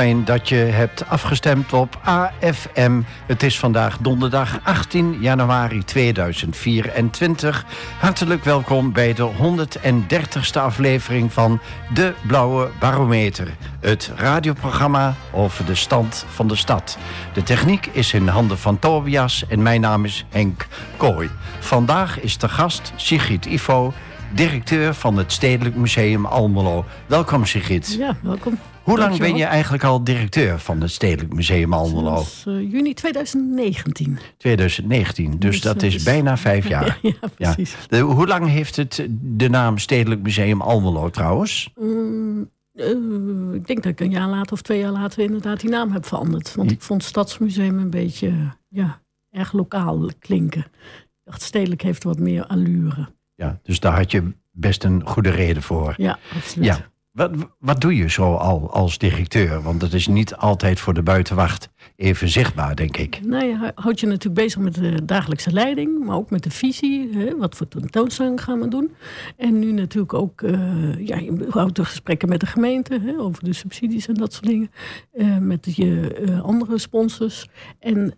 Fijn dat je hebt afgestemd op AFM. Het is vandaag donderdag 18 januari 2024. Hartelijk welkom bij de 130ste aflevering van De Blauwe Barometer. Het radioprogramma over de stand van de stad. De techniek is in handen van Tobias en mijn naam is Henk Kooi. Vandaag is de gast Sigrid Ivo, directeur van het Stedelijk Museum Almelo. Welkom Sigrid. Ja, welkom. Hoe lang ben je eigenlijk al directeur van het Stedelijk Museum Almelo? Sinds uh, juni 2019. 2019, dus, dus dat is bijna vijf jaar. ja, precies. Ja. De, hoe lang heeft het de naam Stedelijk Museum Almelo trouwens? Mm, uh, ik denk dat ik een jaar later of twee jaar later inderdaad die naam heb veranderd. Want ik vond Stadsmuseum een beetje ja, erg lokaal klinken. Ik dacht, stedelijk heeft wat meer allure. Ja, dus daar had je best een goede reden voor. Ja, absoluut. Ja. Wat, wat doe je zo al als directeur? Want dat is niet altijd voor de buitenwacht even zichtbaar, denk ik. Nou, je houdt je natuurlijk bezig met de dagelijkse leiding, maar ook met de visie. Hè, wat voor tentoonstelling gaan we doen? En nu natuurlijk ook, uh, ja, je houdt de gesprekken met de gemeente hè, over de subsidies en dat soort dingen. Uh, met je uh, andere sponsors. En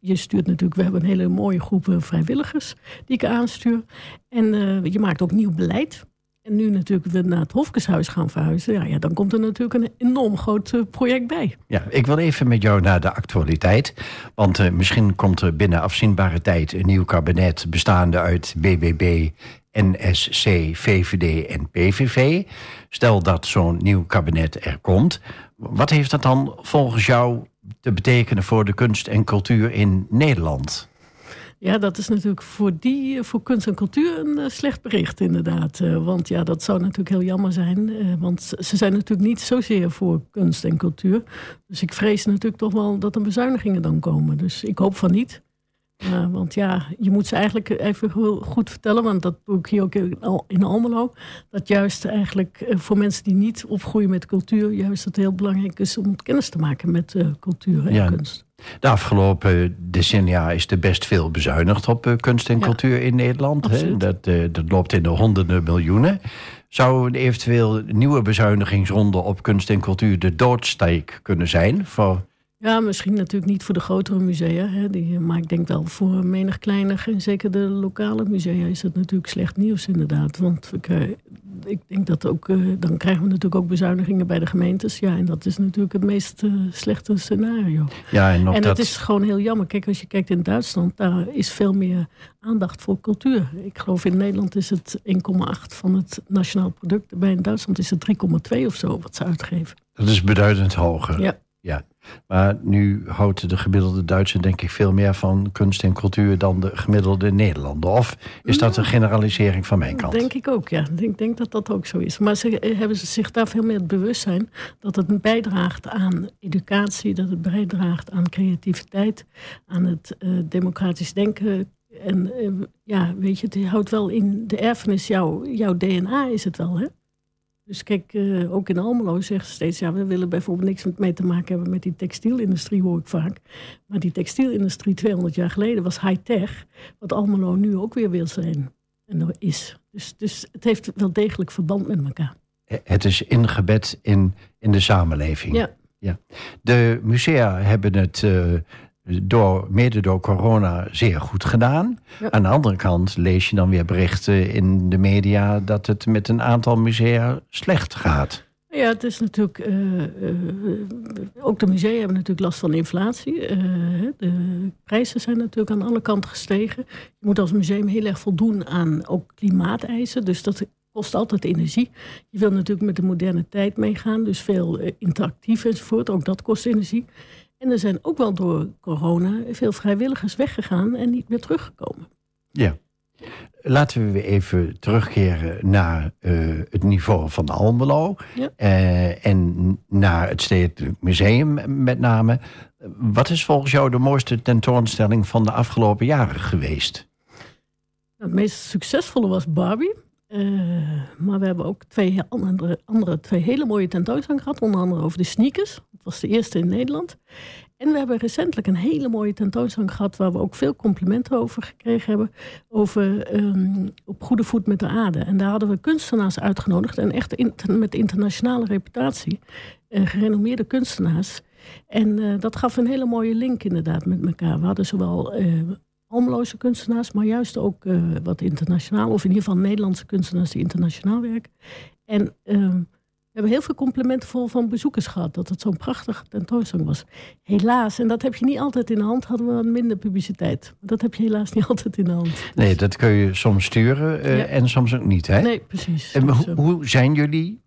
je stuurt natuurlijk, we hebben een hele mooie groep vrijwilligers die ik aanstuur. En je maakt ook nieuw beleid. En nu natuurlijk we naar het Hofkeshuis gaan verhuizen. Ja, ja, dan komt er natuurlijk een enorm groot uh, project bij. Ja, ik wil even met jou naar de actualiteit. Want uh, misschien komt er binnen afzienbare tijd een nieuw kabinet... bestaande uit BBB, NSC, VVD en PVV. Stel dat zo'n nieuw kabinet er komt. Wat heeft dat dan volgens jou te betekenen voor de kunst en cultuur in Nederland? Ja, dat is natuurlijk voor, die, voor kunst en cultuur een uh, slecht bericht, inderdaad. Uh, want ja, dat zou natuurlijk heel jammer zijn. Uh, want ze zijn natuurlijk niet zozeer voor kunst en cultuur. Dus ik vrees natuurlijk toch wel dat er bezuinigingen dan komen. Dus ik hoop van niet. want ja, je moet ze eigenlijk even goed vertellen, want dat doe ik hier ook in Almelo. Dat juist eigenlijk voor mensen die niet opgroeien met cultuur, juist het heel belangrijk is om kennis te maken met cultuur en ja. kunst. De afgelopen decennia is er best veel bezuinigd op uh, kunst en ja, cultuur in Nederland. Hè? Dat, uh, dat loopt in de honderden miljoenen. Zou een eventueel nieuwe bezuinigingsronde op kunst en cultuur de doodsteek kunnen zijn voor ja, misschien natuurlijk niet voor de grotere musea. Hè, die, maar ik denk wel voor menig kleiner en zeker de lokale musea is het natuurlijk slecht nieuws inderdaad. Want ik, uh, ik denk dat ook, uh, dan krijgen we natuurlijk ook bezuinigingen bij de gemeentes. Ja, en dat is natuurlijk het meest uh, slechte scenario. Ja, en en dat... het is gewoon heel jammer. Kijk, als je kijkt in Duitsland, daar is veel meer aandacht voor cultuur. Ik geloof in Nederland is het 1,8 van het nationaal product. Bij in Duitsland is het 3,2 of zo wat ze uitgeven. Dat is beduidend hoger. Ja. Ja, maar nu houdt de gemiddelde Duitser denk ik veel meer van kunst en cultuur dan de gemiddelde Nederlander. Of is dat een generalisering van mijn kant? Denk ik ook, ja. Ik denk dat dat ook zo is. Maar ze hebben zich daar veel meer het bewustzijn dat het bijdraagt aan educatie, dat het bijdraagt aan creativiteit, aan het uh, democratisch denken. En uh, ja, weet je, het houdt wel in de erfenis, jouw, jouw DNA is het wel, hè? Dus kijk, uh, ook in Almelo zeggen ze steeds... ja, we willen bijvoorbeeld niks mee te maken hebben met die textielindustrie, hoor ik vaak. Maar die textielindustrie 200 jaar geleden was high-tech... wat Almelo nu ook weer wil zijn en dat is. Dus, dus het heeft wel degelijk verband met elkaar. Het is ingebed in, in de samenleving. Ja. ja. De musea hebben het... Uh, door, mede door corona zeer goed gedaan. Ja. Aan de andere kant lees je dan weer berichten in de media dat het met een aantal musea slecht gaat. Ja, het is natuurlijk. Uh, uh, ook de musea hebben natuurlijk last van inflatie. Uh, de prijzen zijn natuurlijk aan alle kanten gestegen. Je moet als museum heel erg voldoen aan ook klimaateisen. Dus dat kost altijd energie. Je wil natuurlijk met de moderne tijd meegaan. Dus veel interactief enzovoort. Ook dat kost energie. En er zijn ook wel door corona veel vrijwilligers weggegaan en niet meer teruggekomen. Ja. Laten we even terugkeren naar uh, het niveau van Almelo. Ja. Uh, en naar het Stedelijk Museum met name. Wat is volgens jou de mooiste tentoonstelling van de afgelopen jaren geweest? Nou, het meest succesvolle was Barbie. Uh, maar we hebben ook twee andere, andere twee hele mooie tentoonstellingen gehad. Onder andere over de sneakers. Was de eerste in Nederland. En we hebben recentelijk een hele mooie tentoonstelling gehad... waar we ook veel complimenten over gekregen hebben... over ehm, op goede voet met de aarde. En daar hadden we kunstenaars uitgenodigd... en echt met internationale reputatie. Uh, gerenommeerde kunstenaars. En uh, dat gaf een hele mooie link inderdaad met elkaar. We hadden zowel uh, kunstenaars... maar juist ook wat internationaal... of in ieder geval Nederlandse kunstenaars die internationaal werken. En... Ehm, hebben heel veel complimenten vol van bezoekers gehad. Dat het zo'n prachtige tentoonstelling was. Helaas, en dat heb je niet altijd in de hand, hadden we wat minder publiciteit. Dat heb je helaas niet altijd in de hand. Nee, dat kun je soms sturen uh, en soms ook niet, hè? Nee, precies. En hoe, hoe zijn jullie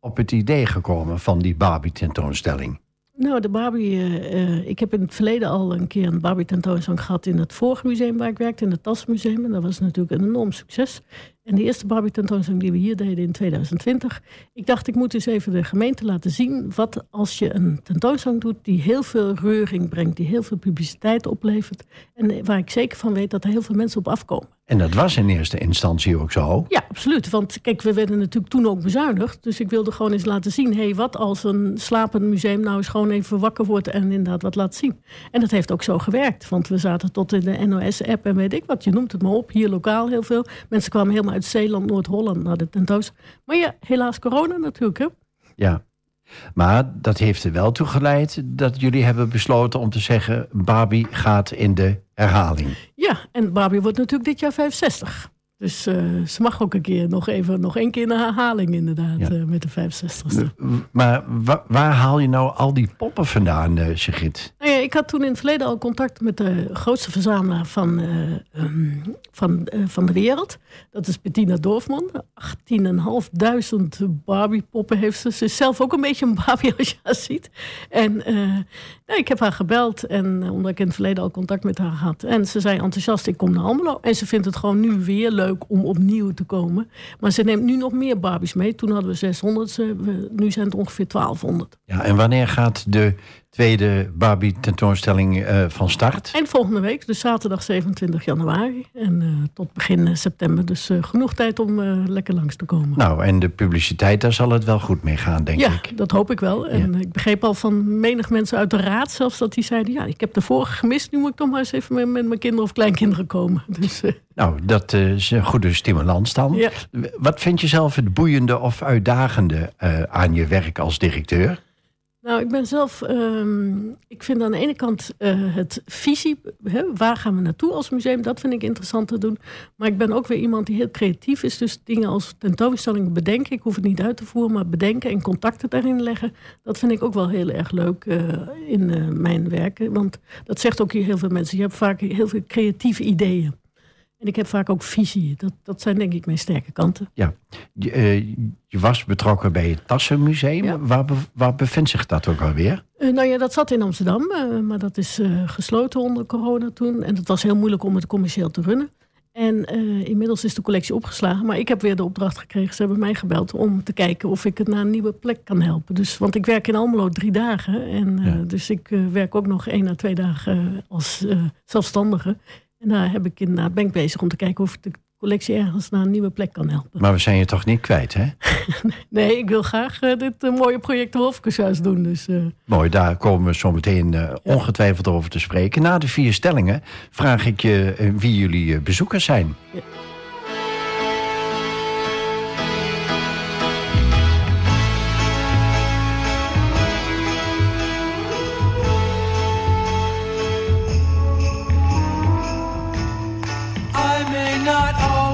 op het idee gekomen van die Barbie-tentoonstelling? Nou, de Barbie. Uh, ik heb in het verleden al een keer een Barbie tentoonstelling gehad in het vorige museum waar ik werkte, in het Tasmuseum. En dat was natuurlijk een enorm succes. En de eerste Barbie tentoonstelling die we hier deden in 2020. Ik dacht, ik moet eens even de gemeente laten zien. Wat als je een tentoonstelling doet die heel veel reuring brengt, die heel veel publiciteit oplevert. En waar ik zeker van weet dat er heel veel mensen op afkomen. En dat was in eerste instantie ook zo? Ja, absoluut. Want kijk, we werden natuurlijk toen ook bezuinigd. Dus ik wilde gewoon eens laten zien... hé, hey, wat als een slapend museum nou eens gewoon even wakker wordt... en inderdaad wat laat zien. En dat heeft ook zo gewerkt. Want we zaten tot in de NOS-app en weet ik wat. Je noemt het maar op. Hier lokaal heel veel. Mensen kwamen helemaal uit Zeeland, Noord-Holland naar de tentoonstelling. Maar ja, helaas corona natuurlijk, hè? Ja. Maar dat heeft er wel toe geleid dat jullie hebben besloten om te zeggen: Barbie gaat in de herhaling. Ja, en Barbie wordt natuurlijk dit jaar 65. Dus uh, ze mag ook een keer nog even, nog één keer een herhaling inderdaad, ja. uh, met de 65ste. Maar waar haal je nou al die poppen vandaan, uh, Sigrid? Nou ja, ik had toen in het verleden al contact met de grootste verzamelaar van, um, van, van de wereld. Dat is Bettina Dorfman. 18.500 Barbie-poppen heeft ze. Ze is zelf ook een beetje een Barbie als je haar ziet. En nou, ik heb haar gebeld, en, omdat ik in het verleden al contact met haar had. En ze zei enthousiast, ik kom naar Almelo. En ze vindt het gewoon nu weer leuk om opnieuw te komen. Maar ze neemt nu nog meer Barbies mee. Toen hadden we 600, nu zijn het ongeveer 1200. Ja, en wanneer gaat de tweede Barbie-tentoonstelling uh, van start? En volgende week, dus zaterdag 27 januari. En uh, tot begin september. Dus uh, genoeg tijd om lekker langs te komen. Nou, en de publiciteit, daar zal het wel goed mee gaan, denk ja, ik. Ja, dat hoop ik wel. En ja. ik begreep al van menig mensen uit de raad zelfs dat die zeiden... ja, ik heb de vorige gemist, nu moet ik toch maar eens even met, met mijn kinderen of kleinkinderen komen. Dus, nou, dat is een goede stimulans dan. Ja. Wat vind je zelf het boeiende of uitdagende aan je werk als directeur? Nou, ik ben zelf, um, ik vind aan de ene kant uh, het visie, waar gaan we naartoe als museum, dat vind ik interessant te doen. Maar ik ben ook weer iemand die heel creatief is, dus dingen als tentoonstellingen bedenken. Ik hoef het niet uit te voeren, maar bedenken en contacten daarin leggen, dat vind ik ook wel heel erg leuk uh, in uh, mijn werken. Want dat zegt ook hier heel veel mensen. Je hebt vaak heel veel creatieve ideeën. En ik heb vaak ook visie. Dat, dat zijn denk ik mijn sterke kanten. Ja, je, uh, je was betrokken bij het Tassenmuseum. Ja. Waar, waar bevindt zich dat ook alweer? Uh, nou ja, dat zat in Amsterdam. Uh, maar dat is gesloten onder corona toen. En het was heel moeilijk om het commercieel te runnen. En inmiddels is de collectie opgeslagen. Maar ik heb weer de opdracht gekregen. Ze hebben mij gebeld om te kijken of ik het naar een nieuwe plek kan helpen. Dus, want ik werk in Almelo drie dagen. En, ja. Dus ik werk ook nog één à twee dagen als zelfstandige. En daar heb ik inderdaad, ben ik bezig om te kijken of ik de collectie ergens naar een nieuwe plek kan helpen. Maar we zijn je toch niet kwijt, hè? nee, ik wil graag uh, dit uh, mooie project Wolfkeshuis doen. Dus, uh... Mooi, daar komen we zo meteen ja. ongetwijfeld over te spreken. Na de vier stellingen vraag ik je wie jullie bezoekers zijn. Ja.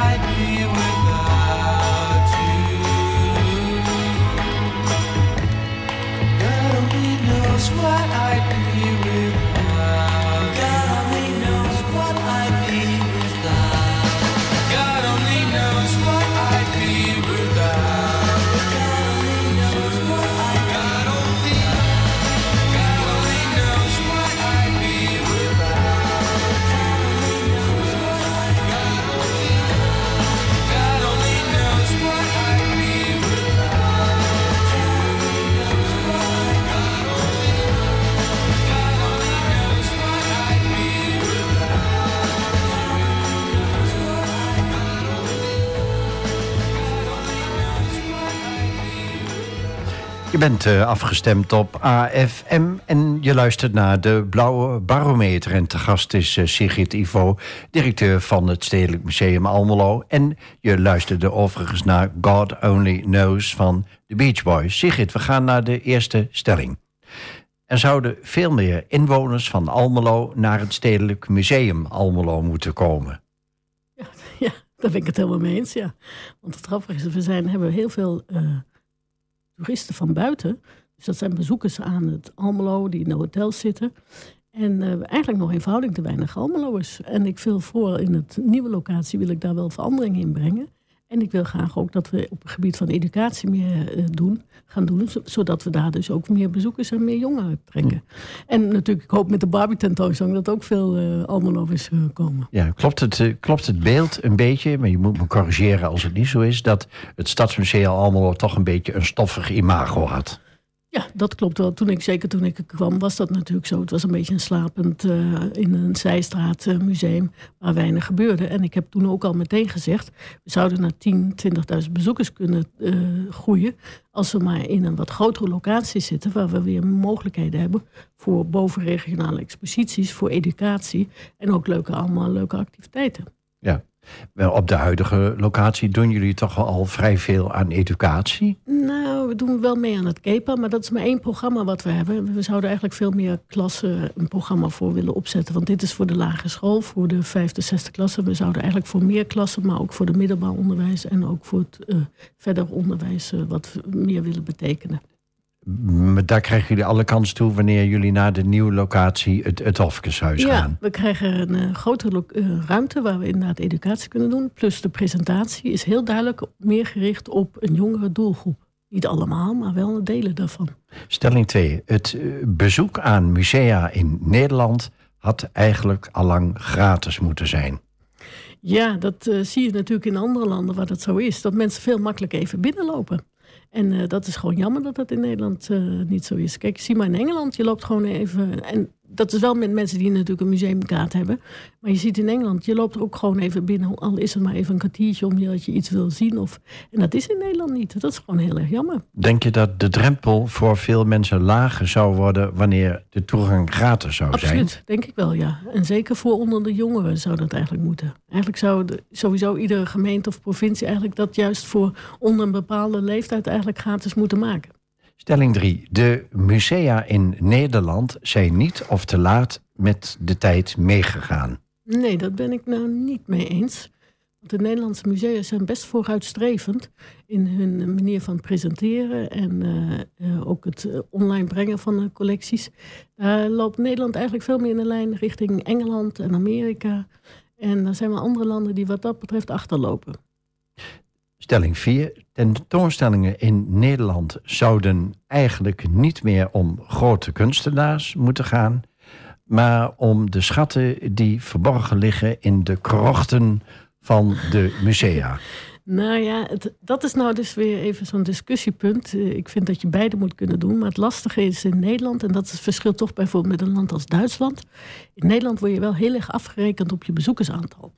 side. Bent uh, afgestemd op AFM en je luistert naar de Blauwe Barometer. En te gast is uh, Sigrid Ivo, directeur van het Stedelijk Museum Almelo. En je luisterde overigens naar God Only Knows van de Beach Boys. Sigrid, we gaan naar de eerste stelling. Er zouden veel meer inwoners van Almelo naar het Stedelijk Museum Almelo moeten komen. Ja, ja daar ben ik het helemaal mee eens, ja. Want het grappige is, we zijn, hebben heel veel... Uh toeristen van buiten. Dus dat zijn bezoekers aan het Almelo die in de hotels zitten. En uh, eigenlijk nog in verhouding te weinig Almeloers. En ik wil voor in het nieuwe locatie wil ik daar wel verandering in brengen. En ik wil graag ook dat we op het gebied van educatie meer uh, doen, gaan doen. Zodat we daar dus ook meer bezoekers en meer jongeren trekken. En natuurlijk, ik hoop met de Barbie tentoonstelling dat ook veel uh, Almelovers uh, komen. Ja, klopt het, klopt het beeld een beetje, maar je moet me corrigeren als het niet zo is, dat het Stadsmuseum Almelo toch een beetje een stoffig imago had? Ja, dat klopt wel. Toen ik, zeker toen ik kwam, was dat natuurlijk zo. Het was een beetje een slapend uh, in een zijstraat uh, museum waar weinig gebeurde. En ik heb toen ook al meteen gezegd, we zouden naar 10, 20.000 bezoekers kunnen uh, groeien. Als we maar in een wat grotere locatie zitten, waar we weer mogelijkheden hebben voor bovenregionale exposities, voor educatie en ook leuke, allemaal leuke activiteiten. Ja, op de huidige locatie doen jullie toch al vrij veel aan educatie? Nou, we doen wel mee aan het KEPA, maar dat is maar één programma wat we hebben. We zouden eigenlijk veel meer klassen een programma voor willen opzetten. Want dit is voor de lagere school, voor de vijfde, zesde klasse. We zouden eigenlijk voor meer klassen, maar ook voor de middelbaar onderwijs en ook voor het uh, verder onderwijs uh, wat meer willen betekenen. Daar krijgen jullie alle kans toe wanneer jullie naar de nieuwe locatie, het, het Hofkeshuis, ja, gaan. we krijgen een uh, grotere uh, ruimte waar we inderdaad educatie kunnen doen. Plus de presentatie is heel duidelijk meer gericht op een jongere doelgroep. Niet allemaal, maar wel delen daarvan. Stelling 2. Het bezoek aan musea in Nederland had eigenlijk allang gratis moeten zijn. Ja, dat zie je natuurlijk in andere landen waar dat zo is. Dat mensen veel makkelijker even binnenlopen. En uh, dat is gewoon jammer dat dat in Nederland uh, niet zo is. Kijk, zie maar in Engeland, je loopt gewoon even. En dat is wel met mensen die natuurlijk een museumkaart hebben. Maar je ziet in Engeland, je loopt ook gewoon even binnen. Al is het maar even een kwartiertje om dat je iets wil zien. Of, en dat is in Nederland niet. Dat is gewoon heel erg jammer. Denk je dat de drempel voor veel mensen lager zou worden wanneer de toegang gratis zou Absoluut, zijn? Absoluut, denk ik wel, ja. En zeker voor onder de jongeren zou dat eigenlijk moeten. Eigenlijk zou de, sowieso iedere gemeente of provincie eigenlijk dat juist voor onder een bepaalde leeftijd eigenlijk gratis moeten maken. Stelling 3. De musea in Nederland zijn niet of te laat met de tijd meegegaan. Nee, dat ben ik nou niet mee eens. De Nederlandse musea zijn best vooruitstrevend in hun manier van presenteren en uh, uh, ook het online brengen van collecties. Daar loopt Nederland eigenlijk veel meer in de lijn richting Engeland en Amerika. En dan zijn er andere landen die wat dat betreft achterlopen. Stelling 4. Tentoonstellingen in Nederland zouden eigenlijk niet meer om grote kunstenaars moeten gaan, maar om de schatten die verborgen liggen in de krochten van de musea. Nou ja, het, dat is nou dus weer even zo'n discussiepunt. Ik vind dat je beide moet kunnen doen. Maar het lastige is in Nederland, en dat is het verschil toch bijvoorbeeld met een land als Duitsland. In Nederland word je wel heel erg afgerekend op je bezoekersaantal.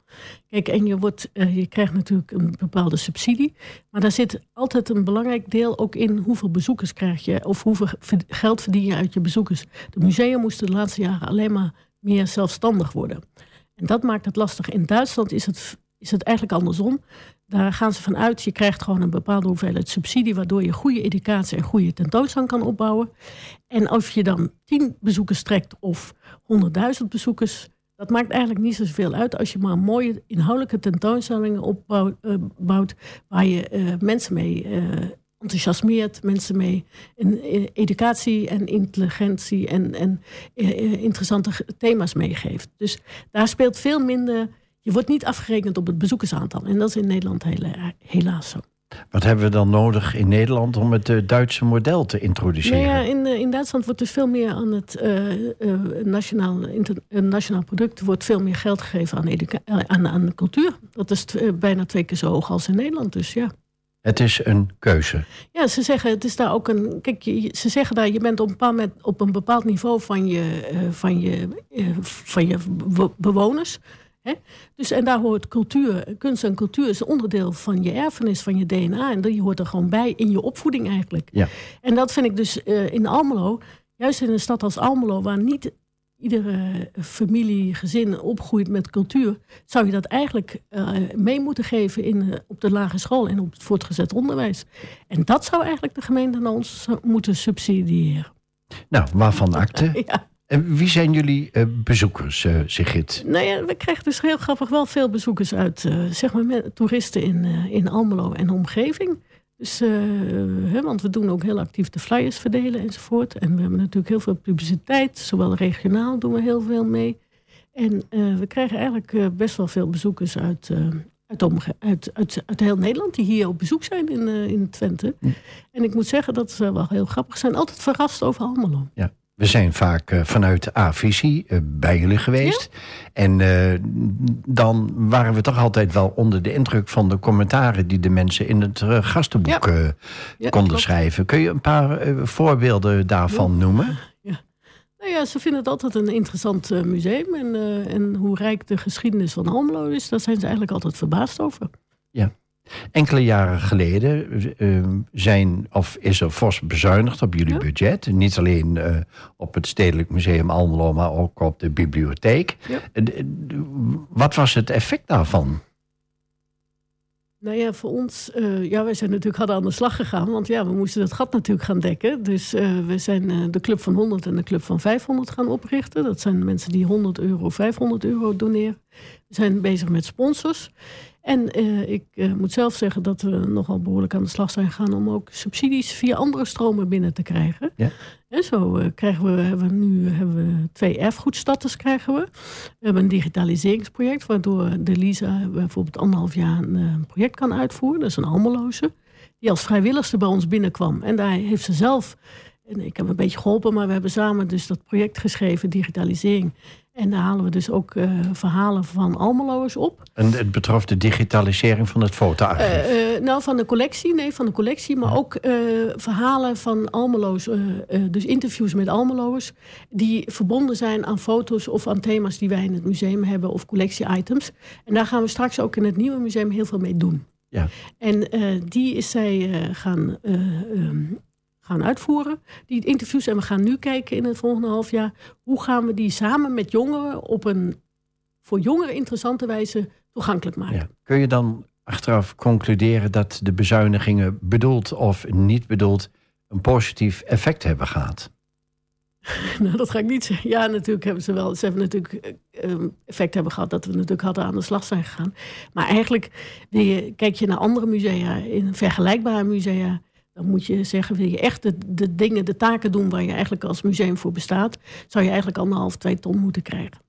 Kijk, en je, wordt, uh, je krijgt natuurlijk een bepaalde subsidie. Maar daar zit altijd een belangrijk deel ook in hoeveel bezoekers krijg je. Of hoeveel geld verdien je uit je bezoekers. De musea moesten de laatste jaren alleen maar meer zelfstandig worden. En dat maakt het lastig. In Duitsland is het, is het eigenlijk andersom. Daar gaan ze vanuit, je krijgt gewoon een bepaalde hoeveelheid subsidie, waardoor je goede educatie en goede tentoonstelling kan opbouwen. En of je dan 10 bezoekers trekt of 100.000 bezoekers, dat maakt eigenlijk niet zoveel uit als je maar mooie inhoudelijke tentoonstellingen opbouwt, waar je uh, mensen mee uh, enthousiasmeert, mensen mee in, in educatie en intelligentie en, en interessante thema's meegeeft. Dus daar speelt veel minder je wordt niet afgerekend op het bezoekersaantal. En dat is in Nederland helaas zo. Wat hebben we dan nodig in Nederland om het uh, Duitse model te introduceren? Nou ja, in, uh, in Duitsland wordt dus veel meer aan het uh, nationaal, nationaal product wordt veel meer geld gegeven aan, aan, aan de cultuur. Dat is bijna twee keer zo hoog als in Nederland, dus ja. Het is een keuze. Ja, ze zeggen het is daar ook een. Kijk, je, ze zeggen daar je bent op een bepaald moment op een bepaald niveau van je, van je, van je bewoners. Hè? Dus, en daar hoort cultuur, kunst en cultuur is een onderdeel van je erfenis, van je DNA. En die hoort er gewoon bij in je opvoeding eigenlijk. Ja. En dat vind ik dus uh, in Almelo, juist in een stad als Almelo, waar niet iedere familie, gezin opgroeit met cultuur, zou je dat eigenlijk uh, mee moeten geven in, uh, op de lagere school en op het voortgezet onderwijs. En dat zou eigenlijk de gemeente naar ons moeten subsidiëren. Nou, waarvan akte? ja. En wie zijn jullie uh, bezoekers, uh, Sigrid? Nou ja, we krijgen dus heel grappig wel veel bezoekers uit, uh, zeg maar, met toeristen in, in Almelo en omgeving. Dus, hè, want we doen ook heel actief de flyers verdelen enzovoort. En we hebben natuurlijk heel veel publiciteit, zowel regionaal doen we heel veel mee. En we krijgen eigenlijk best wel veel bezoekers uit, uit, uit, uit, uit, heel Nederland die hier op bezoek zijn in, in Twente. En ik moet zeggen dat ze wel heel grappig zijn. Altijd verrast over Almelo. Ja. We zijn vaak uh, vanuit A-visie uh, bij jullie geweest. Ja? En uh, dan waren we toch altijd wel onder de indruk van de commentaren die de mensen in het gastenboek ja. Ja, konden schrijven. Kun je een paar voorbeelden daarvan noemen? Ja. Nou ja, ze vinden het altijd een interessant museum. En, en hoe rijk de geschiedenis van Almelo is, daar zijn ze eigenlijk altijd verbaasd over. Ja. Enkele jaren geleden uh, zijn, of is er fors bezuinigd op jullie ja. budget. Niet alleen uh, op het Stedelijk Museum Almelo, maar ook op de bibliotheek. Ja. Uh, wat was het effect daarvan? Nou ja, voor ons, uh, ja, wij zijn natuurlijk hadden aan de slag gegaan. Want ja, we moesten dat gat natuurlijk gaan dekken. Dus uh, we zijn uh, de Club van 100 en de Club van 500 gaan oprichten. Dat zijn mensen die 100 euro, 500 euro doneren. We zijn bezig met sponsors. En uh, ik uh, moet zelf zeggen dat we nogal behoorlijk aan de slag zijn gegaan om ook subsidies via andere stromen binnen te krijgen. Ja. En zo uh, krijgen we, hebben we nu hebben we twee erfgoedstatus krijgen we. We hebben een digitaliseringsproject waardoor de Lisa bijvoorbeeld anderhalf jaar een project kan uitvoeren. Dat is een almeloze. Die als vrijwilligste bij ons binnenkwam. En daar heeft ze zelf, en ik heb een beetje geholpen, maar we hebben samen dus dat project geschreven, digitalisering. En daar halen we dus ook uh, verhalen van Almeloers op. En het betrof de digitalisering van het fotoarchief? Uh, uh, nou, van de collectie, nee, van de collectie. Maar ook verhalen van Almeloers, dus interviews met Almeloers... die verbonden zijn aan foto's of aan thema's die wij in het museum hebben... of collectie-items. En daar gaan we straks ook in het nieuwe museum heel veel mee doen. Ja. En die is zij gaan um, gaan uitvoeren, die interviews. En we gaan nu kijken in het volgende half jaar... hoe gaan we die samen met jongeren op een voor jongeren interessante wijze toegankelijk maken. Ja. Kun je dan achteraf concluderen dat de bezuinigingen bedoeld of niet bedoeld... een positief effect hebben gehad? nou, dat ga ik niet zeggen. Ja, natuurlijk hebben ze wel. Ze hebben natuurlijk um, effect hebben gehad dat we natuurlijk hadden aan de slag zijn gegaan. Maar eigenlijk, je, kijk je naar andere musea, in vergelijkbare musea, dan moet je zeggen, wil je echt de, de dingen, de taken doen waar je eigenlijk als museum voor bestaat, zou je eigenlijk anderhalf, twee ton moeten krijgen.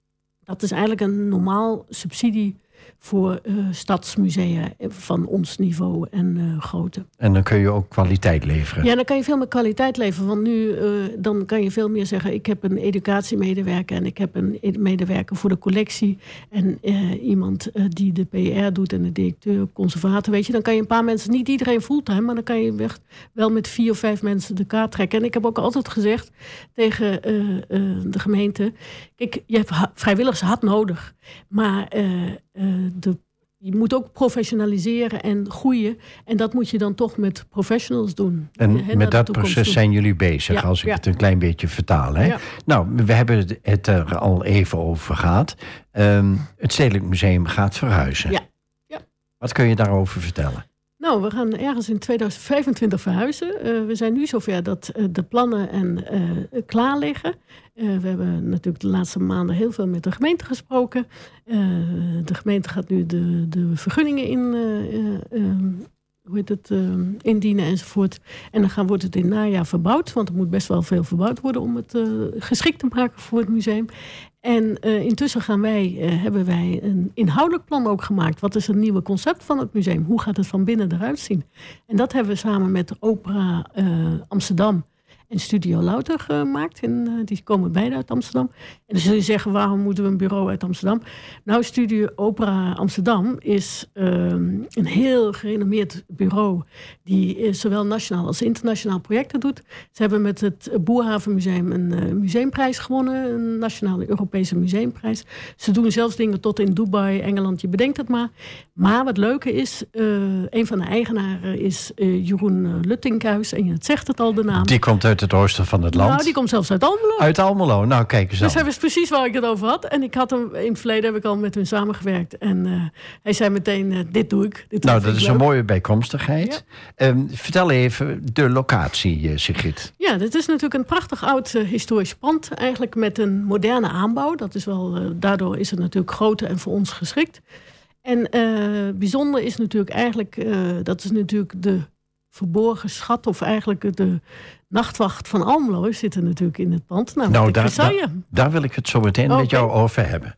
Dat is eigenlijk een normaal subsidie voor uh, stadsmusea van ons niveau en uh, grootte. En dan kun je ook kwaliteit leveren? Ja, dan kan je veel meer kwaliteit leveren. Want nu uh, dan kan je veel meer zeggen... ik heb een educatiemedewerker en ik heb een medewerker voor de collectie... en iemand die de PR doet en de directeur, conservator. Weet je, dan kan je een paar mensen, niet iedereen fulltime... maar dan kan je wel met vier of vijf mensen de kaart trekken. En ik heb ook altijd gezegd tegen de gemeente... kijk, je hebt vrijwilligers hard nodig, maar de, je moet ook professionaliseren en groeien. En dat moet je dan toch met professionals doen. En met dat proces doen. zijn jullie bezig, ja, als ik ja. het een klein beetje vertaal. Hè? Ja. Nou, we hebben het er al even over gehad. Um, het Stedelijk Museum gaat verhuizen. Ja. Wat kun je daarover vertellen? Nou, we gaan ergens in 2025 verhuizen. Uh, we zijn nu zover dat uh, de plannen en, uh, klaar liggen. we hebben natuurlijk de laatste maanden heel veel met de gemeente gesproken. de gemeente gaat nu de, de vergunningen in, hoe heet het, indienen enzovoort. En dan gaan, wordt het in najaar verbouwd. Want er moet best wel veel verbouwd worden om het geschikt te maken voor het museum. En uh, intussen gaan wij, uh, hebben wij een inhoudelijk plan ook gemaakt. Wat is het nieuwe concept van het museum? Hoe gaat het van binnen eruit zien? En dat hebben we samen met Opera uh, Amsterdam en Studio Louter gemaakt. En, die komen beide uit Amsterdam. En dan zul je zeggen, waarom moeten we een bureau uit Amsterdam? Nou, Studio Opera Amsterdam is ehm, een heel gerenommeerd bureau... die zowel nationaal als internationaal projecten doet. Ze hebben met het Boerhavenmuseum een museumprijs gewonnen. Een nationale Europese museumprijs. Ze doen zelfs dingen tot in Dubai, Engeland, je bedenkt het maar. Maar wat leuke is, een van de eigenaren is Jeroen Luttinkhuis. En je zegt het al, de naam. Die komt uit het oosten van het land. Nou, die komt zelfs uit Almelo. Uit Almelo, nou kijk eens Dus hij wist precies waar ik het over had. En ik had hem, in het verleden heb ik al met hem samengewerkt. En uh, hij zei meteen, uh, dit doe ik. Dit nou, dat is leuk. een mooie bijkomstigheid. Ja. Um, vertel even de locatie, uh, Sigrid. Ja, dit is natuurlijk een prachtig oud historisch pand. Eigenlijk met een moderne aanbouw. Dat is wel, daardoor is het natuurlijk groter en voor ons geschikt. En bijzonder is natuurlijk eigenlijk, dat is natuurlijk de verborgen schat, of eigenlijk de nachtwacht van Almelo zit er natuurlijk in het pand. Nou, nou daar, daar, daar, wil ik het zo meteen met jou over hebben.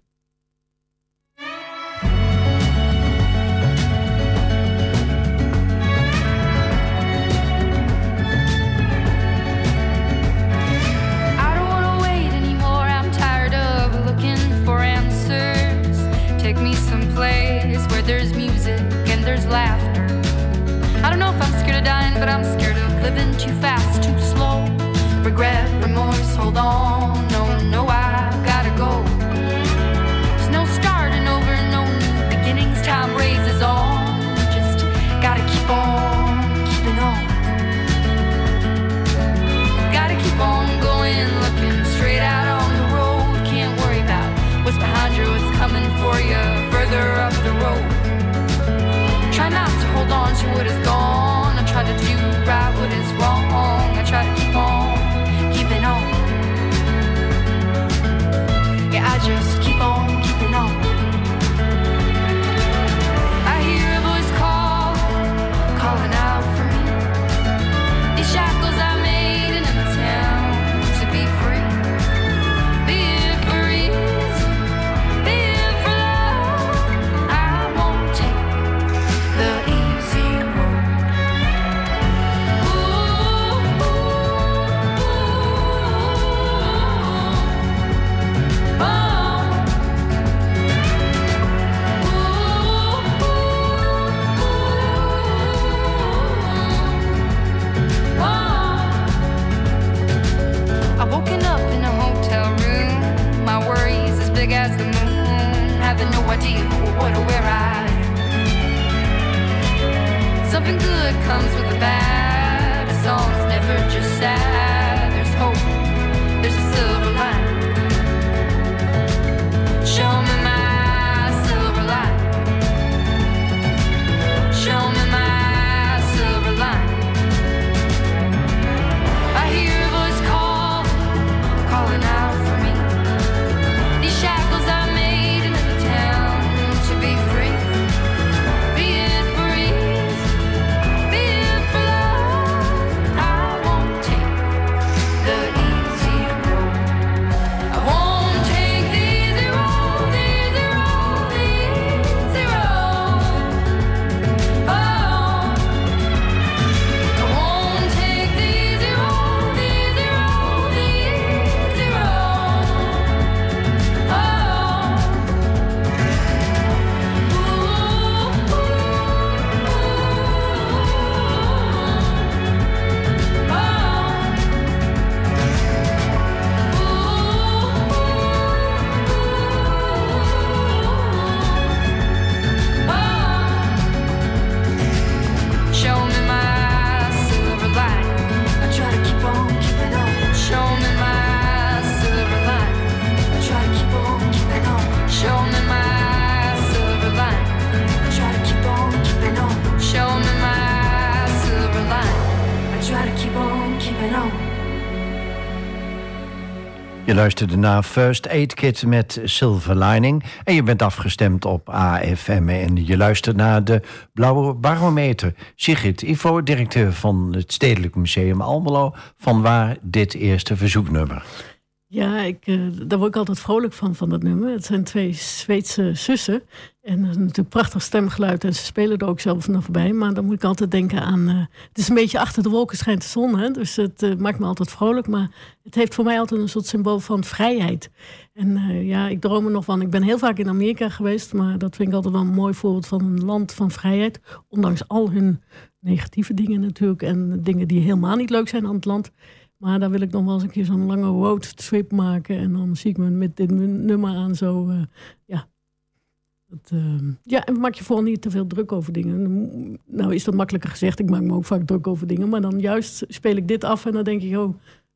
Je luisterde naar First Aid Kit met Silver Lining. En je bent afgestemd op AFM. En je luistert naar de Blauwe Barometer. Sigrid Ivo, directeur van het Stedelijk Museum Almelo. Van waar dit eerste verzoeknummer? Ja, ik, eh, daar word ik altijd vrolijk van, van dat nummer. Het zijn twee Zweedse zussen. En dat is natuurlijk prachtig stemgeluid. En ze spelen er ook zelf nog voorbij. Maar dan moet ik altijd denken aan... eh, het is een beetje achter de wolken schijnt de zon. Hè? Dus het eh, maakt me altijd vrolijk. Maar het heeft voor mij altijd een soort symbool van vrijheid. En eh, ja, ik droom er nog van. Ik ben heel vaak in Amerika geweest. Maar dat vind ik altijd wel een mooi voorbeeld van een land van vrijheid. Ondanks al hun negatieve dingen natuurlijk. En dingen die helemaal niet leuk zijn aan het land. Maar daar wil ik nog wel eens een keer zo'n lange roadtrip maken. En dan zie ik me met dit nummer aan zo, eh, ja. Dat, eh, ja, en maak je vooral niet te veel druk over dingen. Nou is dat makkelijker gezegd. Ik maak me ook vaak druk over dingen. Maar dan juist speel ik dit af en dan denk ik, oh,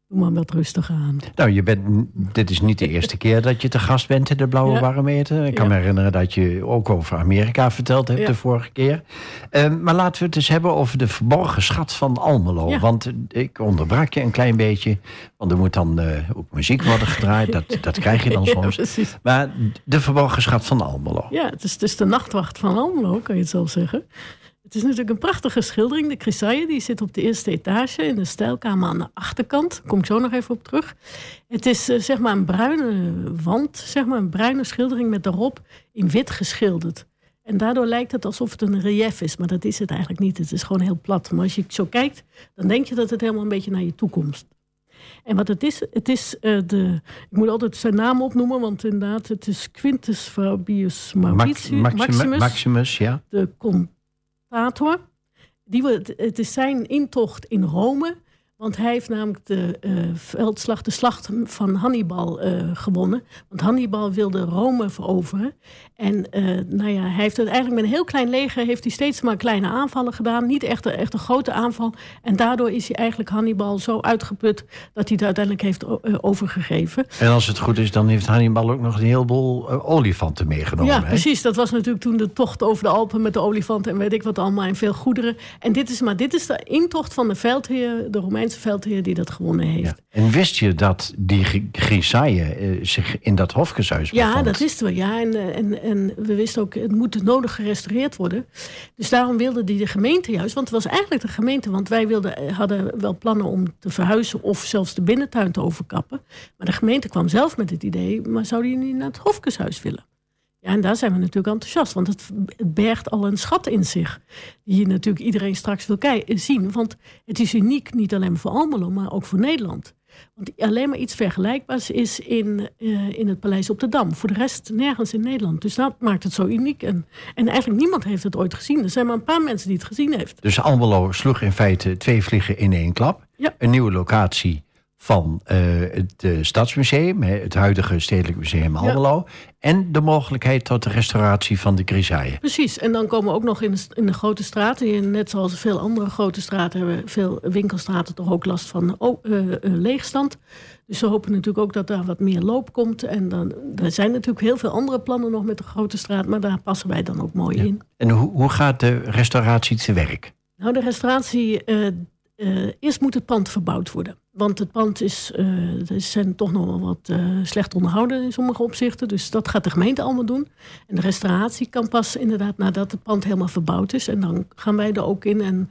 doe maar wat rustiger aan. Nou, je bent, dit is niet de eerste keer dat je te gast bent in de Blauwe Ja. Barometer. Ik kan Ja. me herinneren dat je ook over Amerika verteld hebt Ja. de vorige keer. Eh, maar laten we het eens hebben over de verborgen schat van Almelo. Want ik onderbrak je een klein beetje. Want er moet dan eh, ook muziek worden gedraaid. Dat, dat krijg je dan soms. Maar de verborgen schat van Almelo. Ja, het is, het is de nachtwacht van Almelo, kan je het zo zeggen. Het is natuurlijk een prachtige schildering. De Chrysaille, die zit op de eerste etage in de stijlkamer aan de achterkant. Daar kom ik zo nog even op terug. Het is eh, zeg maar een bruine wand, zeg maar een bruine schildering met daarop in wit geschilderd. En daardoor lijkt het alsof het een relief is, maar dat is het eigenlijk niet. Het is gewoon heel plat. Maar als je zo kijkt, dan denk je dat het helemaal een beetje naar je toe komt. En wat het is, het is eh, de. Ik moet altijd zijn naam opnoemen, want inderdaad, het is Quintus Fabius Mauritius, Maximus, Maximus, Maximus, ja. de contator. Die, het is zijn intocht in Rome. Want hij heeft namelijk de eh, veldslag, de slag van Hannibal eh, gewonnen. Want Hannibal wilde Rome veroveren. En eh, nou ja, hij heeft het eigenlijk met een heel klein leger... heeft hij steeds maar kleine aanvallen gedaan. Niet echt een, echt een grote aanval. En daardoor is hij eigenlijk Hannibal zo uitgeput... dat hij het uiteindelijk heeft overgegeven. En als het goed is, dan heeft Hannibal ook nog een heleboel olifanten meegenomen. Ja, hè? precies. Dat was natuurlijk toen de tocht over de Alpen met de olifanten en weet ik wat allemaal en veel goederen. En dit is, maar dit is de intocht van de veldheer, de Romeinse veldheer die dat gewonnen heeft. Ja. En wist je dat die Gr- Grisaille eh, zich in dat hofgeshuis Ja, bevond? dat wisten we. Ja, en, eh, en, en we wisten ook, het moet nodig gerestaureerd worden. Dus daarom wilde die de gemeente juist, want het was eigenlijk de gemeente, want wij wilden, eh, hadden wel plannen om te verhuizen of zelfs de binnentuin te overkappen. Maar de gemeente kwam zelf met het idee, maar zouden jullie naar het hofkeshuis willen? Ja, en daar zijn we natuurlijk enthousiast, want het, het bergt al een schat in zich. Die natuurlijk iedereen straks wil zien. Want het is uniek, niet alleen voor Almelo, maar ook voor Nederland. Want alleen maar iets vergelijkbaars is in, eh, in het Paleis op de Dam. Voor de rest nergens in Nederland. Dus dat maakt het zo uniek. En, en eigenlijk niemand heeft het ooit gezien. Er zijn maar een paar mensen die het gezien heeft. Dus Almelo sloeg in feite twee vliegen in één klap. Ja. Een nieuwe locatie van eh, het eh, Stadsmuseum, het huidige Stedelijk Museum Almelo. En de mogelijkheid tot de restauratie van de Grisaille. Precies. En dan komen we ook nog in de, in de grote straten. Net zoals veel andere grote straten hebben veel winkelstraten toch ook last van oh, eh, leegstand. Dus we hopen natuurlijk ook dat daar wat meer loop komt. En dan, er zijn natuurlijk heel veel andere plannen nog met de grote straat. Maar daar passen wij dan ook mooi in. En hoe, hoe gaat de restauratie te werk? Nou, de restauratie. Eh, eerst moet het pand verbouwd worden. Want het pand is, eh, zijn toch nog wel wat eh, slecht onderhouden in sommige opzichten. Dus dat gaat de gemeente allemaal doen. En de restauratie kan pas inderdaad nadat het pand helemaal verbouwd is. En dan gaan wij er ook in. En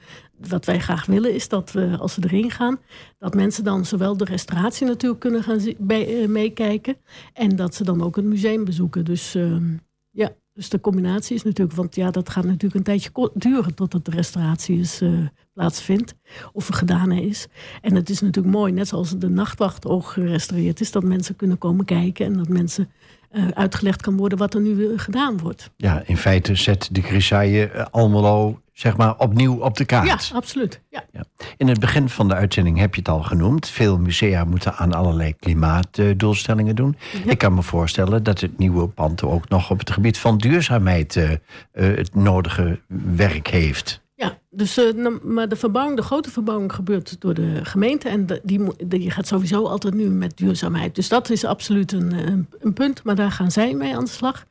wat wij graag willen is dat we, als we erin gaan, dat mensen dan zowel de restauratie natuurlijk kunnen gaan bij, meekijken. En dat ze dan ook het museum bezoeken. Dus ehm, ja, dus de combinatie is natuurlijk, want ja, dat gaat natuurlijk een tijdje duren totdat de restauratie is, eh, plaatsvindt of gedaan is. En het is natuurlijk mooi, net zoals de nachtwacht ook gerestaureerd is, dat mensen kunnen komen kijken en dat mensen eh, uitgelegd kan worden wat er nu weer gedaan wordt. Ja, in feite zet de Grisaille eh, Almelo zeg maar opnieuw op de kaart. Ja, absoluut. Ja. Ja. In het begin van de uitzending heb je het al genoemd. Veel musea moeten aan allerlei klimaatdoelstellingen doen. Ja. Ik kan me voorstellen dat het nieuwe pand ook nog op het gebied van duurzaamheid eh, eh, het nodige werk heeft. Ja, dus, eh, nou, maar de verbouwing, de grote verbouwing gebeurt door de gemeente. En de- die, die gaat sowieso altijd nu met duurzaamheid. Dus dat is absoluut een, een, een punt. Maar daar gaan zij mee aan de slag.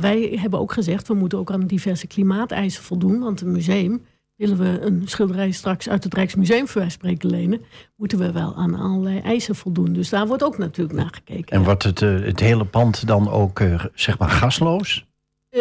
Maar wij hebben ook gezegd, we moeten ook aan diverse klimaateisen voldoen. Want een museum, willen we een schilderij straks uit het Rijksmuseum voor wij spreken lenen... moeten we wel aan allerlei eisen voldoen. Dus daar wordt ook natuurlijk naar gekeken. En ja. wordt het, eh, het hele pand dan ook eh, zeg maar gasloos? Eh,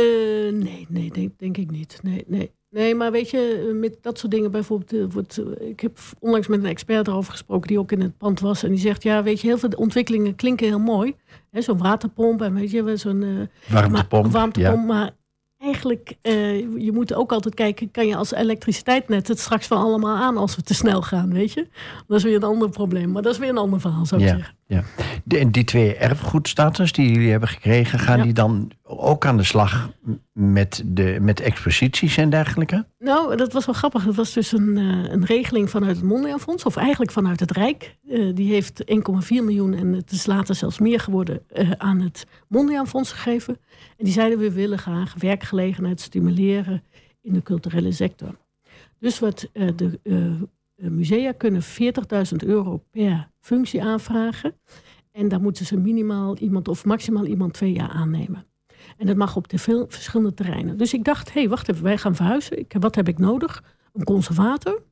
nee, nee denk, denk ik niet. Nee, nee. Nee, maar weet je, met dat soort dingen bijvoorbeeld. eh, wordt, eh, ik heb onlangs met een expert erover gesproken die ook in het pand was. En die zegt: Ja, weet je, heel veel ontwikkelingen klinken heel mooi. Zo'n waterpomp en weet je, zo'n. eh, Warmtepomp. Maar, warmtepomp, ja. maar eigenlijk, eh, je moet ook altijd kijken, kan je als elektriciteitsnet het straks van allemaal aan als we te snel gaan, weet je? Dat is weer een ander probleem, maar dat is weer een ander verhaal, zou ik Ja, zeggen. Ja. De- en die twee erfgoedstatus die jullie hebben gekregen, gaan Ja. die dan ook aan de slag met, de, met exposities en dergelijke? Nou, dat was wel grappig. Dat was dus een, eh, een regeling vanuit het Mondriaan Fonds, of eigenlijk vanuit het Rijk. Eh, die heeft 1,4 miljoen, en het is later zelfs meer geworden, eh, aan het Mondriaan Fonds gegeven. En die zeiden, we willen graag werkgelegenheid stimuleren in de culturele sector. Dus wat de musea kunnen 40.000 euro per functie aanvragen. En daar moeten ze minimaal iemand of maximaal iemand twee jaar aannemen. En dat mag op de veel verschillende terreinen. Dus ik dacht, hé, hey, wacht even, wij gaan verhuizen. Wat heb ik nodig? Een conservator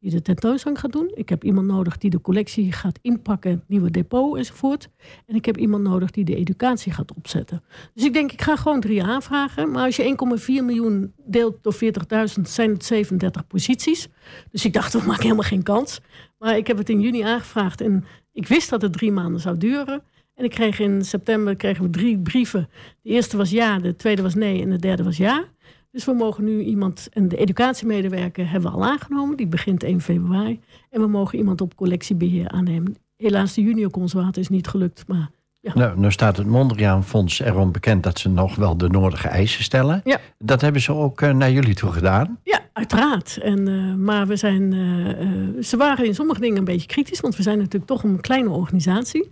die de tentoonstelling gaat doen. Ik heb iemand nodig die de collectie gaat inpakken, nieuwe depot enzovoort. En ik heb iemand nodig die de educatie gaat opzetten. Dus ik denk, ik ga gewoon drie aanvragen. Maar als je 1,4 miljoen deelt door 40.000, zijn het 37 posities. Dus ik dacht, we maken helemaal geen kans. Maar ik heb het in juni aangevraagd en ik wist dat het drie maanden zou duren. En ik kreeg in september kregen we drie brieven. De eerste was ja, de tweede was nee en de derde was ja. Dus we mogen nu iemand, en de educatiemedewerker hebben we al aangenomen, die begint 1 februari. En we mogen iemand op collectiebeheer aannemen. Helaas, de junior conservator is niet gelukt, maar Nou, nou staat het Mondriaan Fonds erom bekend dat ze nog wel de nodige eisen stellen. Ja. Dat hebben ze ook eh, naar jullie toe gedaan. Ja, uiteraard. En, eh, maar we zijn, eh, ze waren in sommige dingen een beetje kritisch, want we zijn natuurlijk toch een kleine organisatie.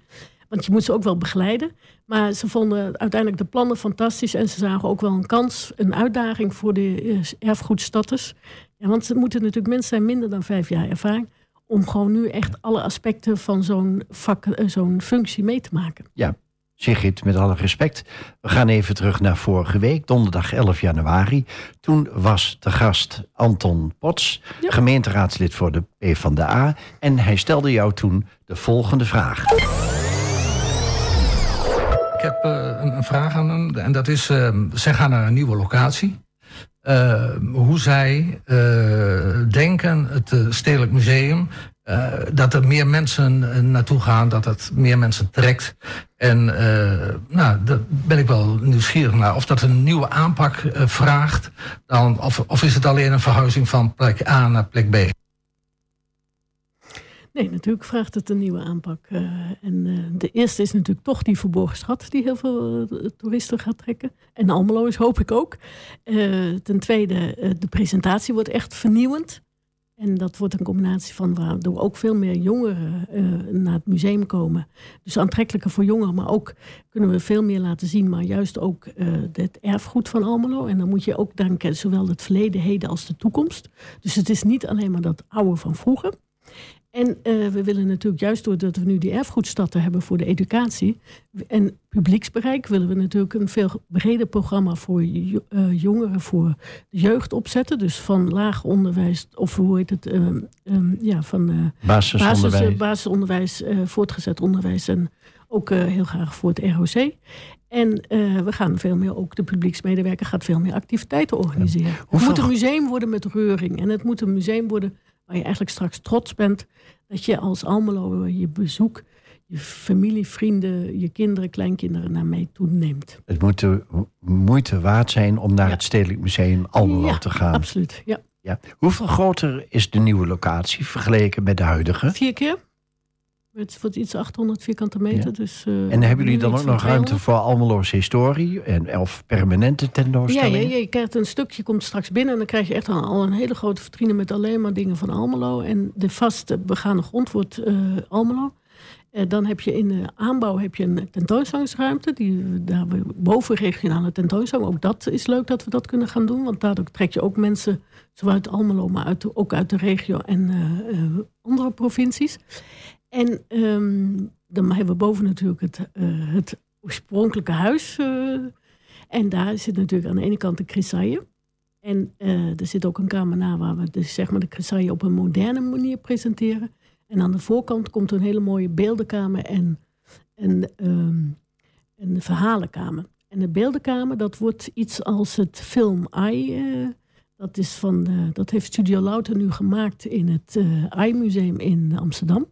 Want je moet ze ook wel begeleiden. Maar ze vonden uiteindelijk de plannen fantastisch en ze zagen ook wel een kans, een uitdaging voor de eh, erfgoedstatus. Ja, want ze moeten natuurlijk mensen zijn minder dan vijf jaar ervaring om gewoon nu echt alle aspecten van zo'n vak, eh, zo'n functie mee te maken. Sigrid, met alle respect. We gaan even terug naar vorige week, donderdag 11 januari. Toen was de gast Anton Pots, Ja. gemeenteraadslid voor de PvdA. En hij stelde jou toen de volgende vraag. Ik heb eh, een, vraag aan hem. En dat is, eh, zij gaan naar een nieuwe locatie. Eh, hoe zij eh, denken, het Stedelijk Museum, dat er meer mensen naartoe gaan, dat het meer mensen trekt. En nou, daar ben ik wel nieuwsgierig naar. Of dat een nieuwe aanpak vraagt, dan, of, of is het alleen een verhuizing van plek A naar plek B? Nee, natuurlijk vraagt het een nieuwe aanpak. eh, en eh, de eerste is natuurlijk toch die verborgen schat die heel veel eh, toeristen gaat trekken. En Almelo is hoop ik ook. Ten tweede, de presentatie wordt echt vernieuwend. En dat wordt een combinatie van waardoor ook veel meer jongeren naar het museum komen. Dus aantrekkelijker voor jongeren, maar ook kunnen we veel meer laten zien. Maar juist ook het erfgoed van Almelo. En dan moet je ook denken, zowel het verleden, heden als de toekomst. Dus het is niet alleen maar dat oude van vroeger. En eh, we willen natuurlijk juist doordat we nu die erfgoedstatten hebben voor de educatie en publieksbereik, willen we natuurlijk een veel breder programma voor eh, jongeren, voor de jeugd opzetten. Dus van laag onderwijs, of hoe heet het, ehm, ehm, ja, van eh, Basisonderwijs. basis, basisonderwijs, voortgezet onderwijs en ook heel graag voor het ROC. En we gaan veel meer, ook de publieksmedewerker gaat veel meer activiteiten organiseren. Het moet een museum worden met reuring. En het moet een museum worden waar je eigenlijk straks trots bent dat je als Almelo je bezoek, je familie, vrienden, je kinderen, kleinkinderen naar mee toeneemt. Het moet de moeite waard zijn om naar Ja. het Stedelijk Museum Almelo Ja, te gaan. Absoluut, ja. Ja. Hoeveel groter is de nieuwe locatie vergeleken met de huidige? Vier keer. Het wordt iets 800 vierkante meter. Ja. Dus, eh, En hebben jullie dan ook nog ruimte 200. voor Almelo's historie en, of permanente Ja, tentoonstellingen? ja, je krijgt een stukje, komt straks binnen en dan krijg je echt al, al een hele grote vitrine met alleen maar dingen van Almelo. En de vaste begane grond wordt eh, Almelo. Eh, dan heb je in de aanbouw heb je een tentoonstellingsruimte. Die, daar boven regionale tentoonstelling. Ook dat is leuk dat we dat kunnen gaan doen. Want daardoor trek je ook mensen, zowel uit Almelo, maar uit, ook uit de regio en andere provincies. En ehm, dan hebben we boven natuurlijk het, eh, het oorspronkelijke huis. eh, en daar zit natuurlijk aan de ene kant de Chrysaille. En eh, er zit ook een kamer na waar we dus, zeg maar, de Chrysaille op een moderne manier presenteren. En aan de voorkant komt een hele mooie beeldenkamer en een, ehm, een verhalenkamer. En de beeldenkamer, dat wordt iets als het film Eye. Dat, is van, dat heeft Studio Louter nu gemaakt in het uh, AI-museum in Amsterdam.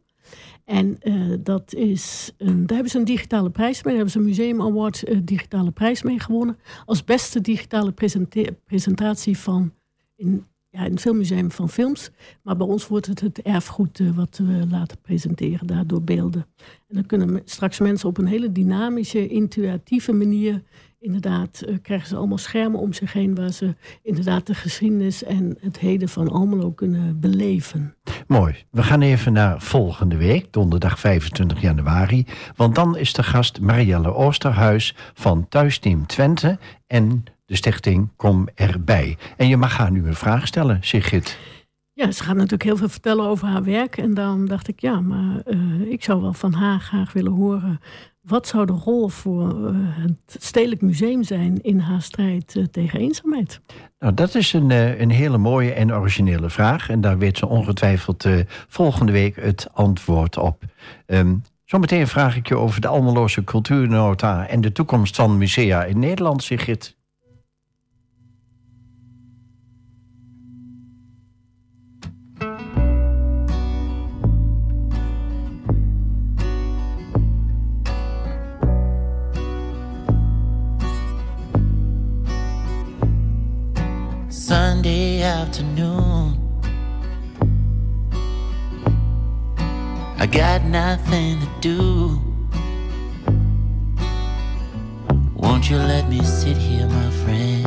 En eh, dat is een, daar hebben ze een digitale prijs mee. Daar hebben ze een Museum Award eh, digitale prijs mee gewonnen. Als beste digitale presentatie van in, ja, in veel museum van films. Maar bij ons wordt het het erfgoed eh, wat we laten presenteren, daardoor beelden. En dan kunnen straks mensen op een hele dynamische, intuïtieve manier. Inderdaad, eh, krijgen ze allemaal schermen om zich heen waar ze inderdaad de geschiedenis en het heden van Almelo kunnen beleven. Mooi. We gaan even naar volgende week, donderdag 25 januari. Want dan is de gast Marielle Oosterhuis van Thuisteam Twente en de stichting Kom Erbij. En je mag haar nu een vraag stellen, Sigrid. Ja, ze gaat natuurlijk heel veel vertellen over haar werk. En daarom dacht ik, ja, maar eh, ik zou wel van haar graag willen horen. Wat zou de rol voor eh, het Stedelijk Museum zijn in haar strijd eh, tegen eenzaamheid? Nou, dat is een, eh, een hele mooie en originele vraag. En daar weet ze ongetwijfeld volgende week het antwoord op. Ehm, zometeen vraag ik je over de Almeloze cultuurnota... en de toekomst van musea in Nederland, Sigrid. Sunday afternoon. I got nothing to do. Won't you let me sit here, my friend,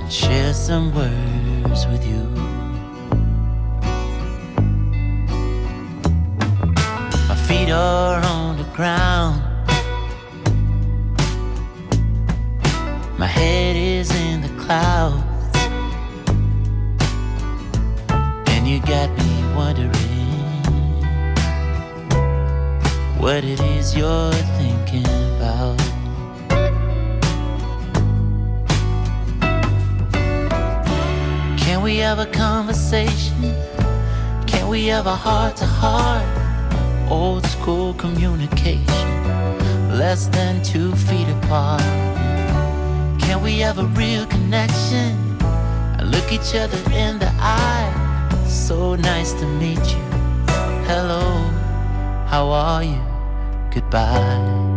and share some words with you? My feet are on the ground. My head is clouds. And you got me wondering what it is you're thinking about. Can we have a conversation? Can we have a heart to heart? Old school communication, less than two feet apart. We have a real connection? And look each other in the eye. So nice to meet you. Hello, how are you? Goodbye.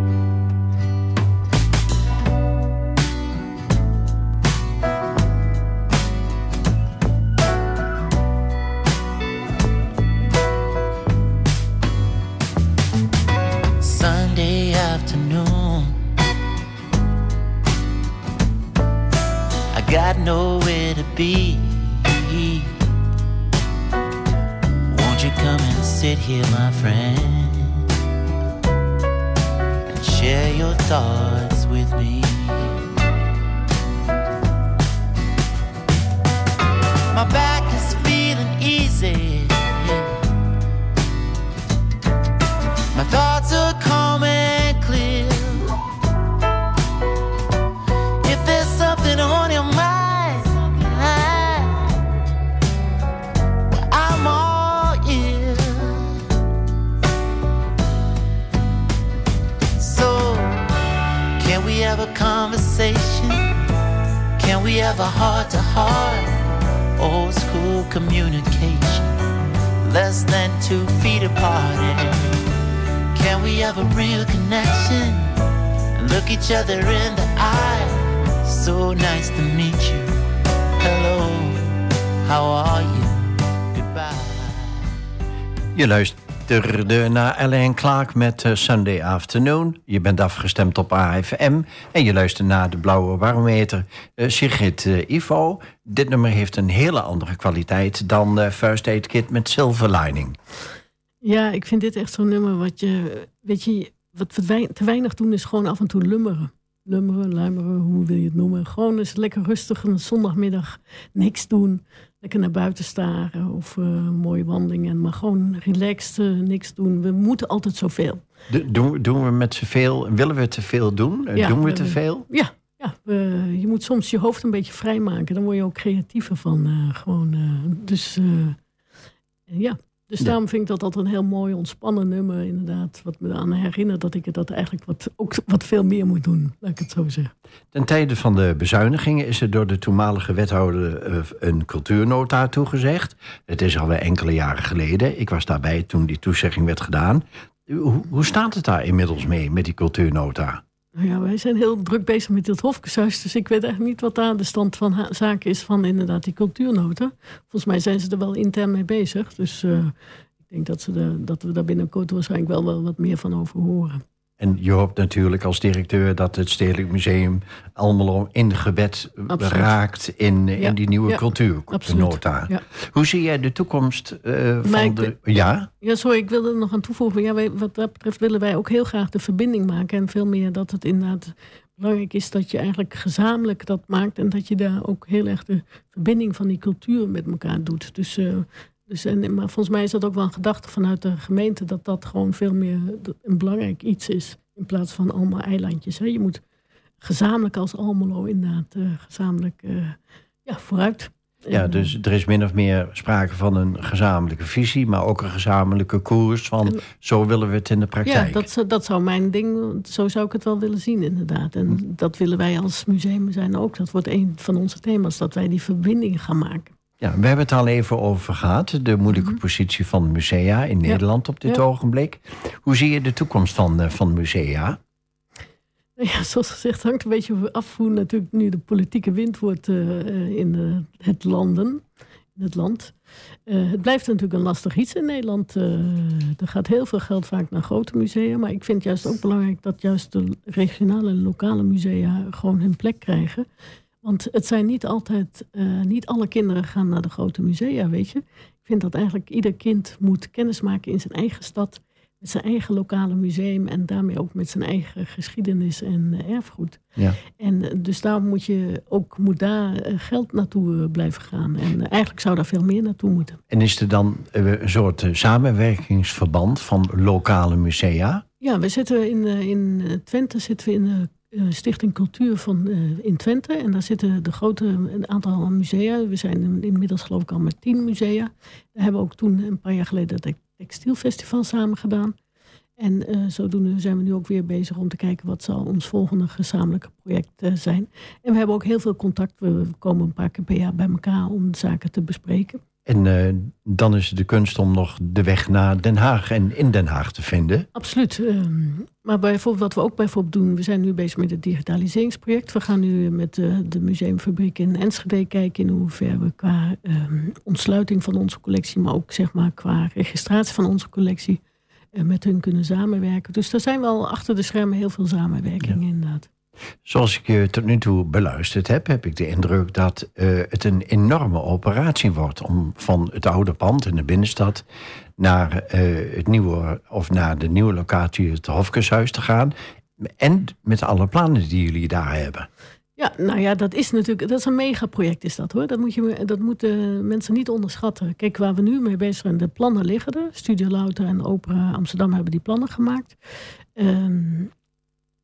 Less than two feet apart. And can we have a real connection? And look each other in the eye. So nice to meet you. Hello, how are you? Goodbye. You Je luisterde naar Alain Clark met eh, Sunday Afternoon. Je bent afgestemd op AFM. En je luistert naar de Blauwe Barometer. Eh, Sigrid eh, Ivo. Dit nummer heeft een hele andere kwaliteit... dan eh, First Aid Kit met Silver Lining. Ja, ik vind dit echt zo'n nummer wat je, weet je, wat we te weinig doen is gewoon af en toe lummeren. Lummeren, luimeren, hoe wil je het noemen? Gewoon eens lekker rustig een zondagmiddag niks doen. Lekker naar buiten staren of een mooie wandeling. En maar gewoon relaxed, eh, niks doen. We moeten altijd zoveel. Do- doen, doen we met zoveel... Willen we te veel doen? Eh, Ja, doen we te veel? Ja, ja we- je moet soms je hoofd een beetje vrijmaken. Dan word je ook creatiever van. gewoon, dus ja, Dus Ja. daarom vind ik dat altijd een heel mooi ontspannen nummer, inderdaad. Wat me eraan herinnert dat ik dat eigenlijk wat, ook wat veel meer moet doen, laat ik het zo zeggen. Ten tijde van de bezuinigingen is er door de toenmalige wethouder eh, een cultuurnota toegezegd. Het is alweer enkele jaren geleden. Ik was daarbij toen die toezegging werd gedaan. Hoe, hoe staat het daar inmiddels mee met die cultuurnota? Nou ja, wij zijn heel druk bezig met dit Hofkeshuis. Dus ik weet eigenlijk niet wat daar de stand van zaken is van inderdaad die cultuurnoten. Volgens mij zijn ze er wel intern mee bezig. Dus eh, ik denk dat, ze de, dat we daar binnenkort waarschijnlijk wel, wel wat meer van over horen. En je hoopt natuurlijk als directeur dat het Stedelijk Museum Almelo ingebed Absoluut. raakt in, in Ja, die nieuwe ja, cultuurnota. Ja. Hoe zie jij de toekomst eh, van ik de... Ja? Ja, sorry, ik wilde er nog aan toevoegen. Ja, wij, wat dat betreft willen wij ook heel graag de verbinding maken. En veel meer dat het inderdaad belangrijk is dat je eigenlijk gezamenlijk dat maakt. En dat je daar ook heel erg de verbinding van die cultuur met elkaar doet. Dus, eh, dus en, maar volgens mij is dat ook wel een gedachte vanuit de gemeente. Dat dat gewoon veel meer een belangrijk iets is. In plaats van allemaal eilandjes. Hè. Je moet gezamenlijk als Almelo inderdaad eh, gezamenlijk eh, ja, vooruit. Ja, eh, dus er is min of meer sprake van een gezamenlijke visie, maar ook een gezamenlijke koers van zo willen we het in de praktijk. Ja, dat, zou- dat zou mijn ding, zo zou ik het wel willen zien inderdaad. En Hm. dat willen wij als museum zijn ook. Dat wordt een van onze thema's, dat wij die verbinding gaan maken. Ja, we hebben het al even over gehad, de moeilijke positie van musea in Nederland op dit Mhm. Ja. ogenblik. Hoe zie je de toekomst van, eh, van musea? Ja, zoals gezegd hangt een beetje af hoe natuurlijk nu de politieke wind wordt eh, eh, in het landen. In het land. Het blijft natuurlijk een lastig iets in Nederland. Er gaat heel veel geld vaak naar grote musea. Maar ik vind het juist ook belangrijk dat juist de regionale en lokale musea gewoon hun plek krijgen. Want het zijn niet altijd, eh, niet alle kinderen gaan naar de grote musea, weet je. Ik vind dat eigenlijk ieder kind moet kennis maken in zijn eigen stad. Met zijn eigen lokale museum en daarmee ook met zijn eigen geschiedenis en eh, erfgoed. Ja. En eh, dus daar moet je ook moet daar geld naartoe blijven gaan. En eigenlijk zou daar veel meer naartoe moeten. En is er dan een soort samenwerkingsverband van lokale musea? Ja, we zitten in, in Twente zitten we in de Stichting Cultuur van, eh, in Twente. En daar zitten de grote een aantal musea. We zijn in- inmiddels geloof ik al met tien musea. We hebben ook toen een paar jaar geleden het Textielfestival samen gedaan. En eh, zodoende zijn we nu ook weer bezig om te kijken wat zal ons volgende gezamenlijke project eh, zijn. En we hebben ook heel veel contact. We komen een paar keer per jaar bij elkaar om zaken te bespreken. En eh, dan is het de kunst om nog de weg naar Den Haag en in Den Haag te vinden. Absoluut. ehm, maar bijvoorbeeld, wat we ook bijvoorbeeld doen, we zijn nu bezig met het digitaliseringsproject. We gaan nu met eh, de museumfabriek in Enschede kijken in hoeverre we qua ehm, ontsluiting van onze collectie, maar ook zeg maar qua registratie van onze collectie, eh, met hun kunnen samenwerken. Dus er zijn wel achter de schermen heel veel samenwerkingen inderdaad. Zoals ik je tot nu toe beluisterd heb, heb ik de indruk dat eh, het een enorme operatie wordt om van het oude pand in de binnenstad naar, eh, het nieuwe, of naar de nieuwe locatie, het Hofkeshuis, te gaan. En met alle plannen die jullie daar hebben. Ja, nou ja, dat is natuurlijk dat is een megaproject is dat hoor. Dat, moet je, dat moeten mensen niet onderschatten. Kijk, waar we nu mee bezig zijn, de plannen liggen er. Studio Louter en Opera Amsterdam hebben die plannen gemaakt. Ehm,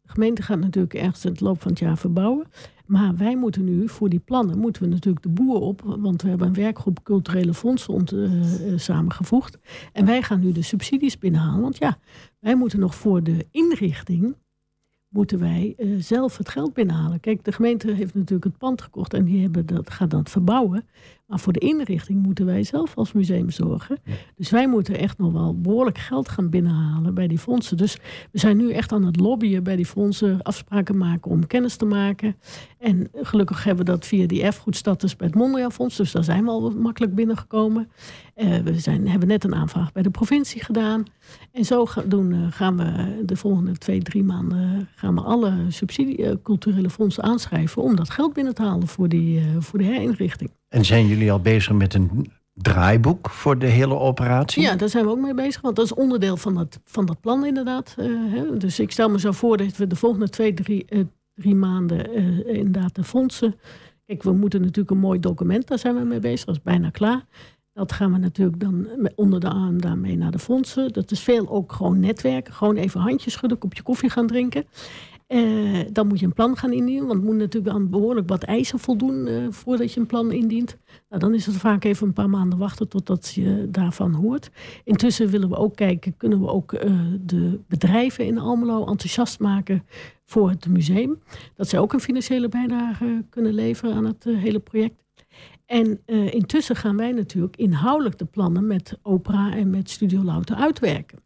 de gemeente gaat natuurlijk ergens in het loop van het jaar verbouwen. Maar wij moeten nu, voor die plannen, moeten we natuurlijk de boer op. Want we hebben een werkgroep culturele fondsen ont, eh, samengevoegd. En wij gaan nu de subsidies binnenhalen. Want ja, wij moeten nog voor de inrichting moeten wij eh, zelf het geld binnenhalen. Kijk, de gemeente heeft natuurlijk het pand gekocht en die hebben dat, gaat dat verbouwen. Maar voor de inrichting moeten wij zelf als museum zorgen. Dus wij moeten echt nog wel behoorlijk geld gaan binnenhalen bij die fondsen. Dus we zijn nu echt aan het lobbyen bij die fondsen, afspraken maken om kennis te maken. En gelukkig hebben we dat via die erfgoedstatus bij het Mondriaan Fonds. Dus daar zijn we al makkelijk binnengekomen. Eh, we zijn, hebben net een aanvraag bij de provincie gedaan. En zo ga- doen, eh, gaan we de volgende twee, drie maanden gaan we alle subsidie eh, culturele fondsen aanschrijven om dat geld binnen te halen voor, die, eh, voor de herinrichting. En zijn jullie al bezig met een draaiboek voor de hele operatie? Ja, daar zijn we ook mee bezig, want dat is onderdeel van dat, van dat plan inderdaad. eh, hè. Dus ik stel me zo voor dat we de volgende twee, drie, eh, drie maanden eh, inderdaad de fondsen... Kijk, we moeten natuurlijk een mooi document, daar zijn we mee bezig, dat is bijna klaar. Dat gaan we natuurlijk dan onder de arm daarmee naar de fondsen. Dat is veel ook gewoon netwerken, gewoon even handjes schudden, kopje koffie gaan drinken. Eh, dan moet je een plan gaan indienen, want moet natuurlijk aan behoorlijk wat eisen voldoen eh, voordat je een plan indient. Nou, dan is het vaak even een paar maanden wachten totdat je daarvan hoort. Intussen willen we ook kijken, kunnen we ook de bedrijven in Almelo enthousiast maken voor het museum. Dat zij ook een financiële bijdrage kunnen leveren aan het eh, hele project. En eh, intussen gaan wij natuurlijk inhoudelijk de plannen met opera en met Studio Louter uitwerken.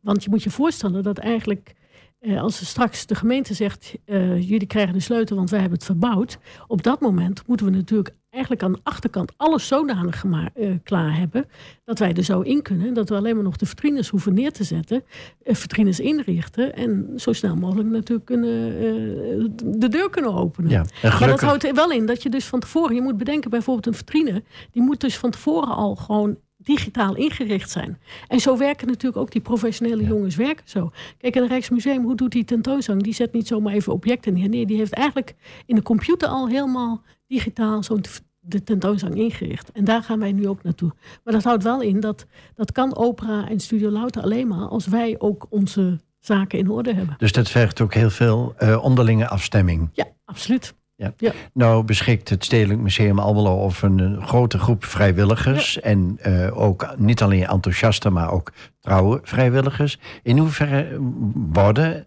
Want je moet je voorstellen dat eigenlijk eh, als straks de gemeente zegt, jullie krijgen de sleutel, want wij hebben het verbouwd. Op dat moment moeten we natuurlijk eigenlijk aan de achterkant alles zodanig eh, klaar hebben, dat wij er zo in kunnen. Dat we alleen maar nog de vitrines hoeven neer te zetten, eh, vitrines inrichten en zo snel mogelijk natuurlijk kunnen, eh, de deur kunnen openen. Ja, en Maar dat gelukkig, houdt wel in dat je dus van tevoren, je moet bedenken bijvoorbeeld een vitrine, die moet dus van tevoren al gewoon digitaal ingericht zijn. En zo werken natuurlijk ook die professionele jongens werken zo. Kijk, in het Rijksmuseum, hoe doet die tentoonstelling? Die zet niet zomaar even objecten neer. Nee, die heeft eigenlijk in de computer al helemaal digitaal zo'n de tentoonstelling ingericht. En daar gaan wij nu ook naartoe. Maar dat houdt wel in dat dat kan opera en Studio Louter alleen maar als wij ook onze zaken in orde hebben. dus dat vergt ook heel veel eh, onderlinge afstemming. Ja, absoluut. Nou beschikt het Stedelijk Museum Almelo over een, grote groep vrijwilligers. En eh, ook niet alleen enthousiaste, maar ook trouwe vrijwilligers. In hoeverre worden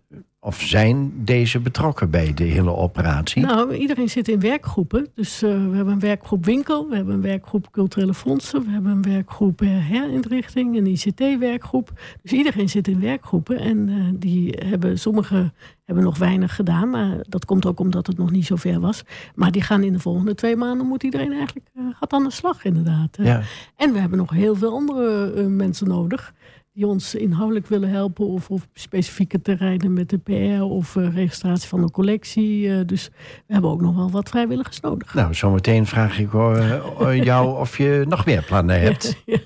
of zijn deze betrokken bij de hele operatie? Nou, iedereen zit in werkgroepen. Dus eh, we hebben een werkgroep winkel, we hebben een werkgroep culturele fondsen, we hebben een werkgroep eh, herinrichting, een ICT-werkgroep. Dus iedereen zit in werkgroepen en eh, die hebben, sommigen hebben nog weinig gedaan, maar dat komt ook omdat het nog niet zo ver was. Maar die gaan in de volgende twee maanden, moet iedereen eigenlijk gaat aan de slag inderdaad. ja. En we hebben nog heel veel andere mensen nodig. Die ons inhoudelijk willen helpen. Of, of specifieke terreinen met de PR. Of eh, registratie van een collectie. eh, dus we hebben ook nog wel wat vrijwilligers nodig. Nou, zometeen vraag ik eh, jou of je nog meer plannen hebt. Ja.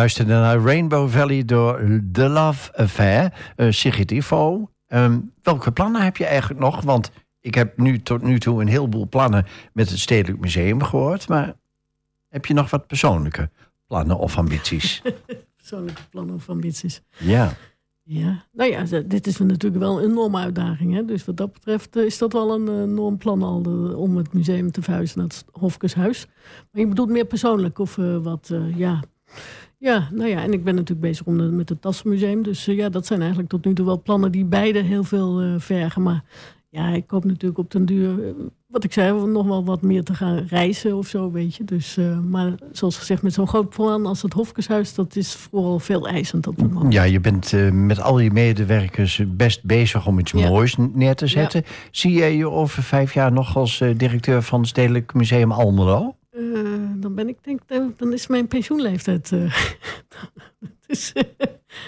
Luisterde naar Rainbow Valley door The Love Affair. Uh, Sigrid Ivo, ehm, welke plannen heb je eigenlijk nog? Want ik heb nu tot nu toe een heleboel plannen met het Stedelijk Museum gehoord. Maar heb je nog wat persoonlijke plannen of ambities? Persoonlijke plannen of ambities. ja. Ja, nou ja, dit is natuurlijk wel een enorme uitdaging. Hè? Dus wat dat betreft eh, is dat wel een eh, enorm plan al de- om het museum te verhuizen naar het Hofkeshuis. Maar je bedoelt meer persoonlijk of wat, ja. Ja, nou ja, en ik ben natuurlijk bezig om de- met het Tassenmuseum. Dus eh, ja, dat zijn eigenlijk tot nu toe wel plannen die beide heel veel eh, vergen. Maar ja, ik hoop natuurlijk op den duur, eh, wat ik zei, nog wel wat meer te gaan reizen of zo, weet je. Dus, maar zoals gezegd, met zo'n groot plan als het Hofkeshuis, dat is vooral veel eisend op het moment. ja, je bent met al je medewerkers best bezig om iets Ja. moois neer te zetten. Zie jij je over vijf jaar nog als directeur van het Stedelijk Museum Almelo? Eh, dan ben ik denk, dan is mijn pensioenleeftijd. eh, dus, eh,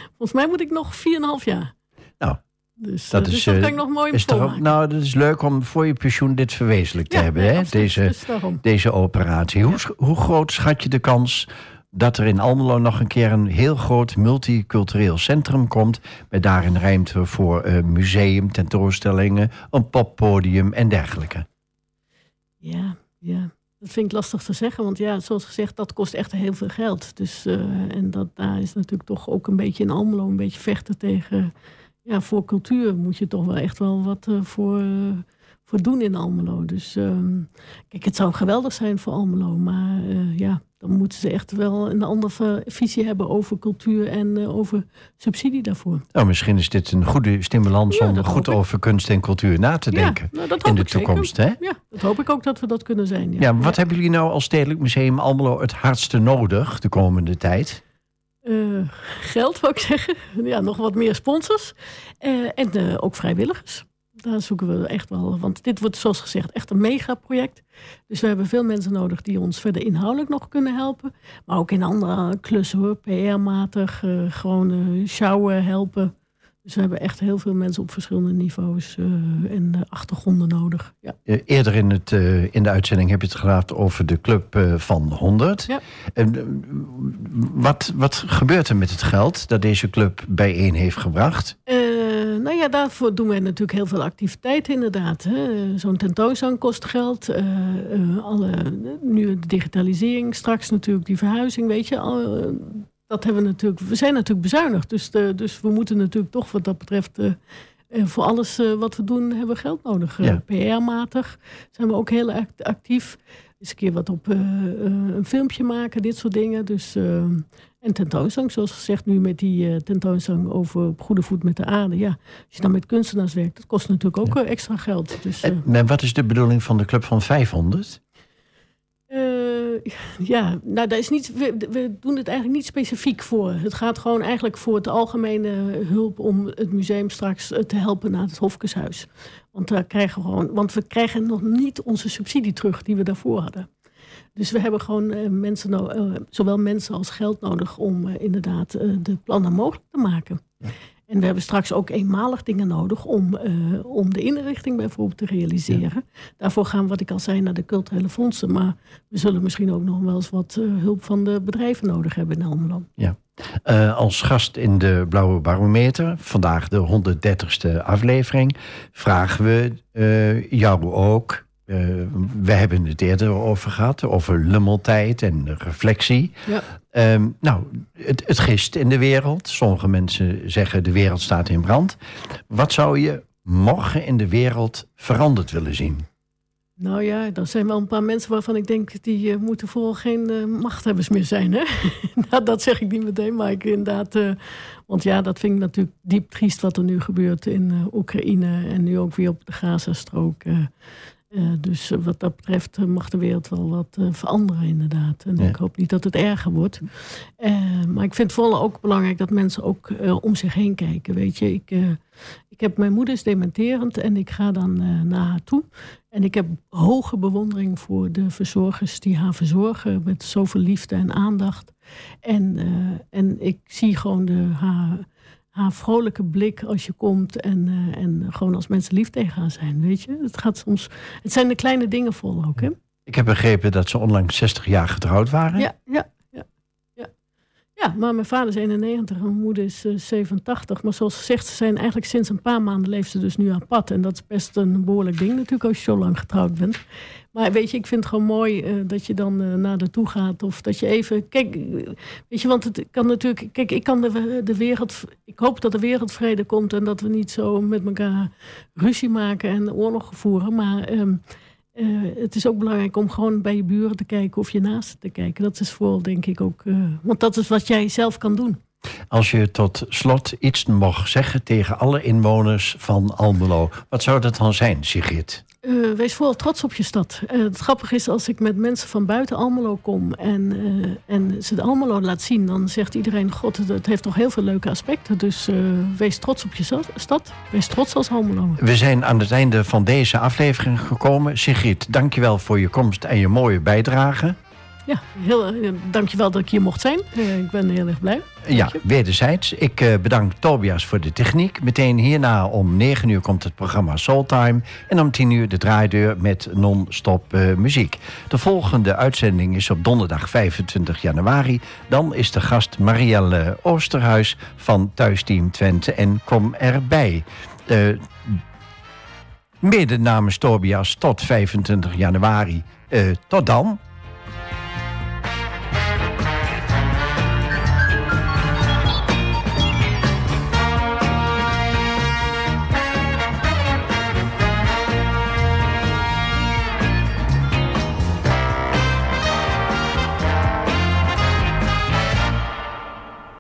volgens mij moet ik nog 4,5 jaar. Nou, dus, dat eh, is, dus dat kan ik nog mooi Is toch nou, dat is leuk om voor je pensioen dit verwezenlijkt te hebben, nee, hè? absoluut. Deze, Dus deze operatie. Hoe, groot schat je de kans dat er in Almelo nog een keer een heel groot multicultureel centrum komt, met daarin ruimte voor museum, tentoonstellingen, een poppodium en dergelijke? Ja, ja. Dat vind ik lastig te zeggen, want ja, zoals gezegd, dat kost echt heel veel geld. Dus, eh, en dat, daar is natuurlijk toch ook een beetje in Almelo een beetje vechten tegen. Ja, voor cultuur moet je toch wel echt wel wat eh, voor, voor doen in Almelo. Dus ehm, kijk, het zou geweldig zijn voor Almelo, maar eh, ja, dan moeten ze echt wel een andere visie hebben over cultuur en eh, over subsidie daarvoor. Nou, misschien is dit een goede stimulans Ja, om goed ik. over kunst en cultuur na te denken Ja, nou, in de toekomst. Hè? Ja, dat hoop ik ook dat we dat kunnen zijn. Ja, Ja, wat hebben jullie nou als Stedelijk Museum Almelo het hardste nodig de komende tijd? Eh, geld, wou ik zeggen. Ja, nog wat meer sponsors. Eh, en eh, ook vrijwilligers. Daar zoeken we echt wel. Want dit wordt, zoals gezegd, echt een megaproject. Dus we hebben veel mensen nodig die ons verder inhoudelijk nog kunnen helpen. Maar ook in andere klussen hoor. PR-matig, eh, gewoon sjouwen, helpen. Dus we hebben echt heel veel mensen op verschillende niveaus eh, en achtergronden nodig. Ja. Eerder in, het, in de uitzending heb je het gehad over de club van 100. Ja. En, wat, wat gebeurt er met het geld dat deze club bijeen heeft gebracht? Nou ja, daarvoor doen wij natuurlijk heel veel activiteiten inderdaad. Zo'n tentoonstelling kost geld. eh, eh, alle, nu de digitalisering, straks natuurlijk die verhuizing, weet je. al, eh, dat hebben we natuurlijk. We zijn natuurlijk bezuinigd. Dus, de, dus we moeten natuurlijk toch wat dat betreft. voor alles wat we doen hebben we geld nodig. Ja. PR-matig zijn we ook heel act- actief. Eens een keer wat op een filmpje maken, dit soort dingen. Dus, en tentoonstelling, zoals gezegd, nu met die eh, tentoonstelling over op goede voet met de aarde. Ja, als je dan met kunstenaars werkt, dat kost natuurlijk ook eh, extra geld. Dus, eh, En, wat is de bedoeling van de club van 500? eh, ja, nou, daar is niet, we, we doen het eigenlijk niet specifiek voor. Het gaat gewoon eigenlijk voor het algemene hulp om het museum straks te helpen naar het Hofkeshuis. Want, daar krijgen we, gewoon, want we krijgen nog niet onze subsidie terug die we daarvoor hadden. Dus we hebben gewoon eh, mensen, no- eh, zowel mensen als geld nodig om eh, inderdaad de plannen mogelijk te maken. En we hebben straks ook eenmalig dingen nodig om, om de inrichting bijvoorbeeld te realiseren. Daarvoor gaan, wat ik al zei, naar de culturele fondsen. Maar we zullen misschien ook nog wel eens wat hulp van de bedrijven nodig hebben in Almelo. Eh, als gast in de Blauwe Barometer, vandaag de 130ste aflevering, vragen we jou ook. Eh, we hebben het eerder over gehad, over lummeltijd en reflectie. Ja. Ehm, nou, het, het gist in de wereld. Sommige mensen zeggen de wereld staat in brand. Wat zou je morgen in de wereld veranderd willen zien? Nou ja, er zijn wel een paar mensen waarvan ik denk... die eh, moeten vooral geen eh, machthebbers meer zijn. Hè? nou, dat zeg ik niet meteen, maar ik inderdaad... want ja, dat vind ik natuurlijk diep triest wat er nu gebeurt in Oekraïne... en nu ook weer op de Gazastrook. Eh. Dus eh, wat dat betreft eh, mag de wereld wel wat veranderen inderdaad. En Ja. ik hoop niet dat het erger wordt. Maar ik vind het vooral ook belangrijk dat mensen ook om zich heen kijken. Weet je, ik, ik heb mijn moeder is dementerend en ik ga dan naar haar toe. En ik heb hoge bewondering voor de verzorgers die haar verzorgen met zoveel liefde en aandacht. En, en ik zie gewoon de, haar, haar vrolijke blik als je komt. En, eh, en gewoon als mensen lief tegen haar zijn, weet je. Het gaat soms... Het zijn de kleine dingen vol ook, hè? Ik heb begrepen dat ze onlangs 60 jaar getrouwd waren. Ja, ja. Ja, maar mijn vader is 91 en mijn moeder is eh, 87. Maar zoals gezegd, ze zijn eigenlijk sinds een paar maanden leven ze dus nu aan pad. En dat is best een behoorlijk ding natuurlijk als je zo lang getrouwd bent. Maar weet je, ik vind het gewoon mooi eh, dat je dan eh, naar toe gaat. Of dat je even. Kijk, eh, weet je, want het kan natuurlijk. Kijk, ik kan de, de wereld. Ik hoop dat de wereldvrede komt en dat we niet zo met elkaar ruzie maken en oorlog voeren. Maar ehm, eh, het is ook belangrijk om gewoon bij je buren te kijken of je naast te kijken. Dat is vooral, denk ik ook. eh, want dat is wat jij zelf kan doen. Als je tot slot iets mocht zeggen tegen alle inwoners van Almelo, wat zou dat dan zijn, Sigrid? Eh, wees vooral trots op je stad. Eh, het grappige is, als ik met mensen van buiten Almelo kom en, eh, en ze de Almelo laat zien, dan zegt iedereen: God, het, heeft toch heel veel leuke aspecten. Dus wees trots op je stad. Wees trots als Almelo. We zijn aan het einde van deze aflevering gekomen. Sigrid, dankjewel voor je komst en je mooie bijdrage. Ja, heel, eh, dankjewel dat ik hier mocht zijn. Eh, ik ben heel erg blij. Ja, wederzijds. Ik eh, bedank Tobias voor de techniek. Meteen hierna om 9 uur komt het programma Soultime. En om 10 uur de draaideur met non-stop muziek. De volgende uitzending is op donderdag 25 januari. Dan is de gast Marielle Oosterhuis van Thuisteam Twente. En kom erbij. Eh, mede namens Tobias tot 25 januari. Tot dan.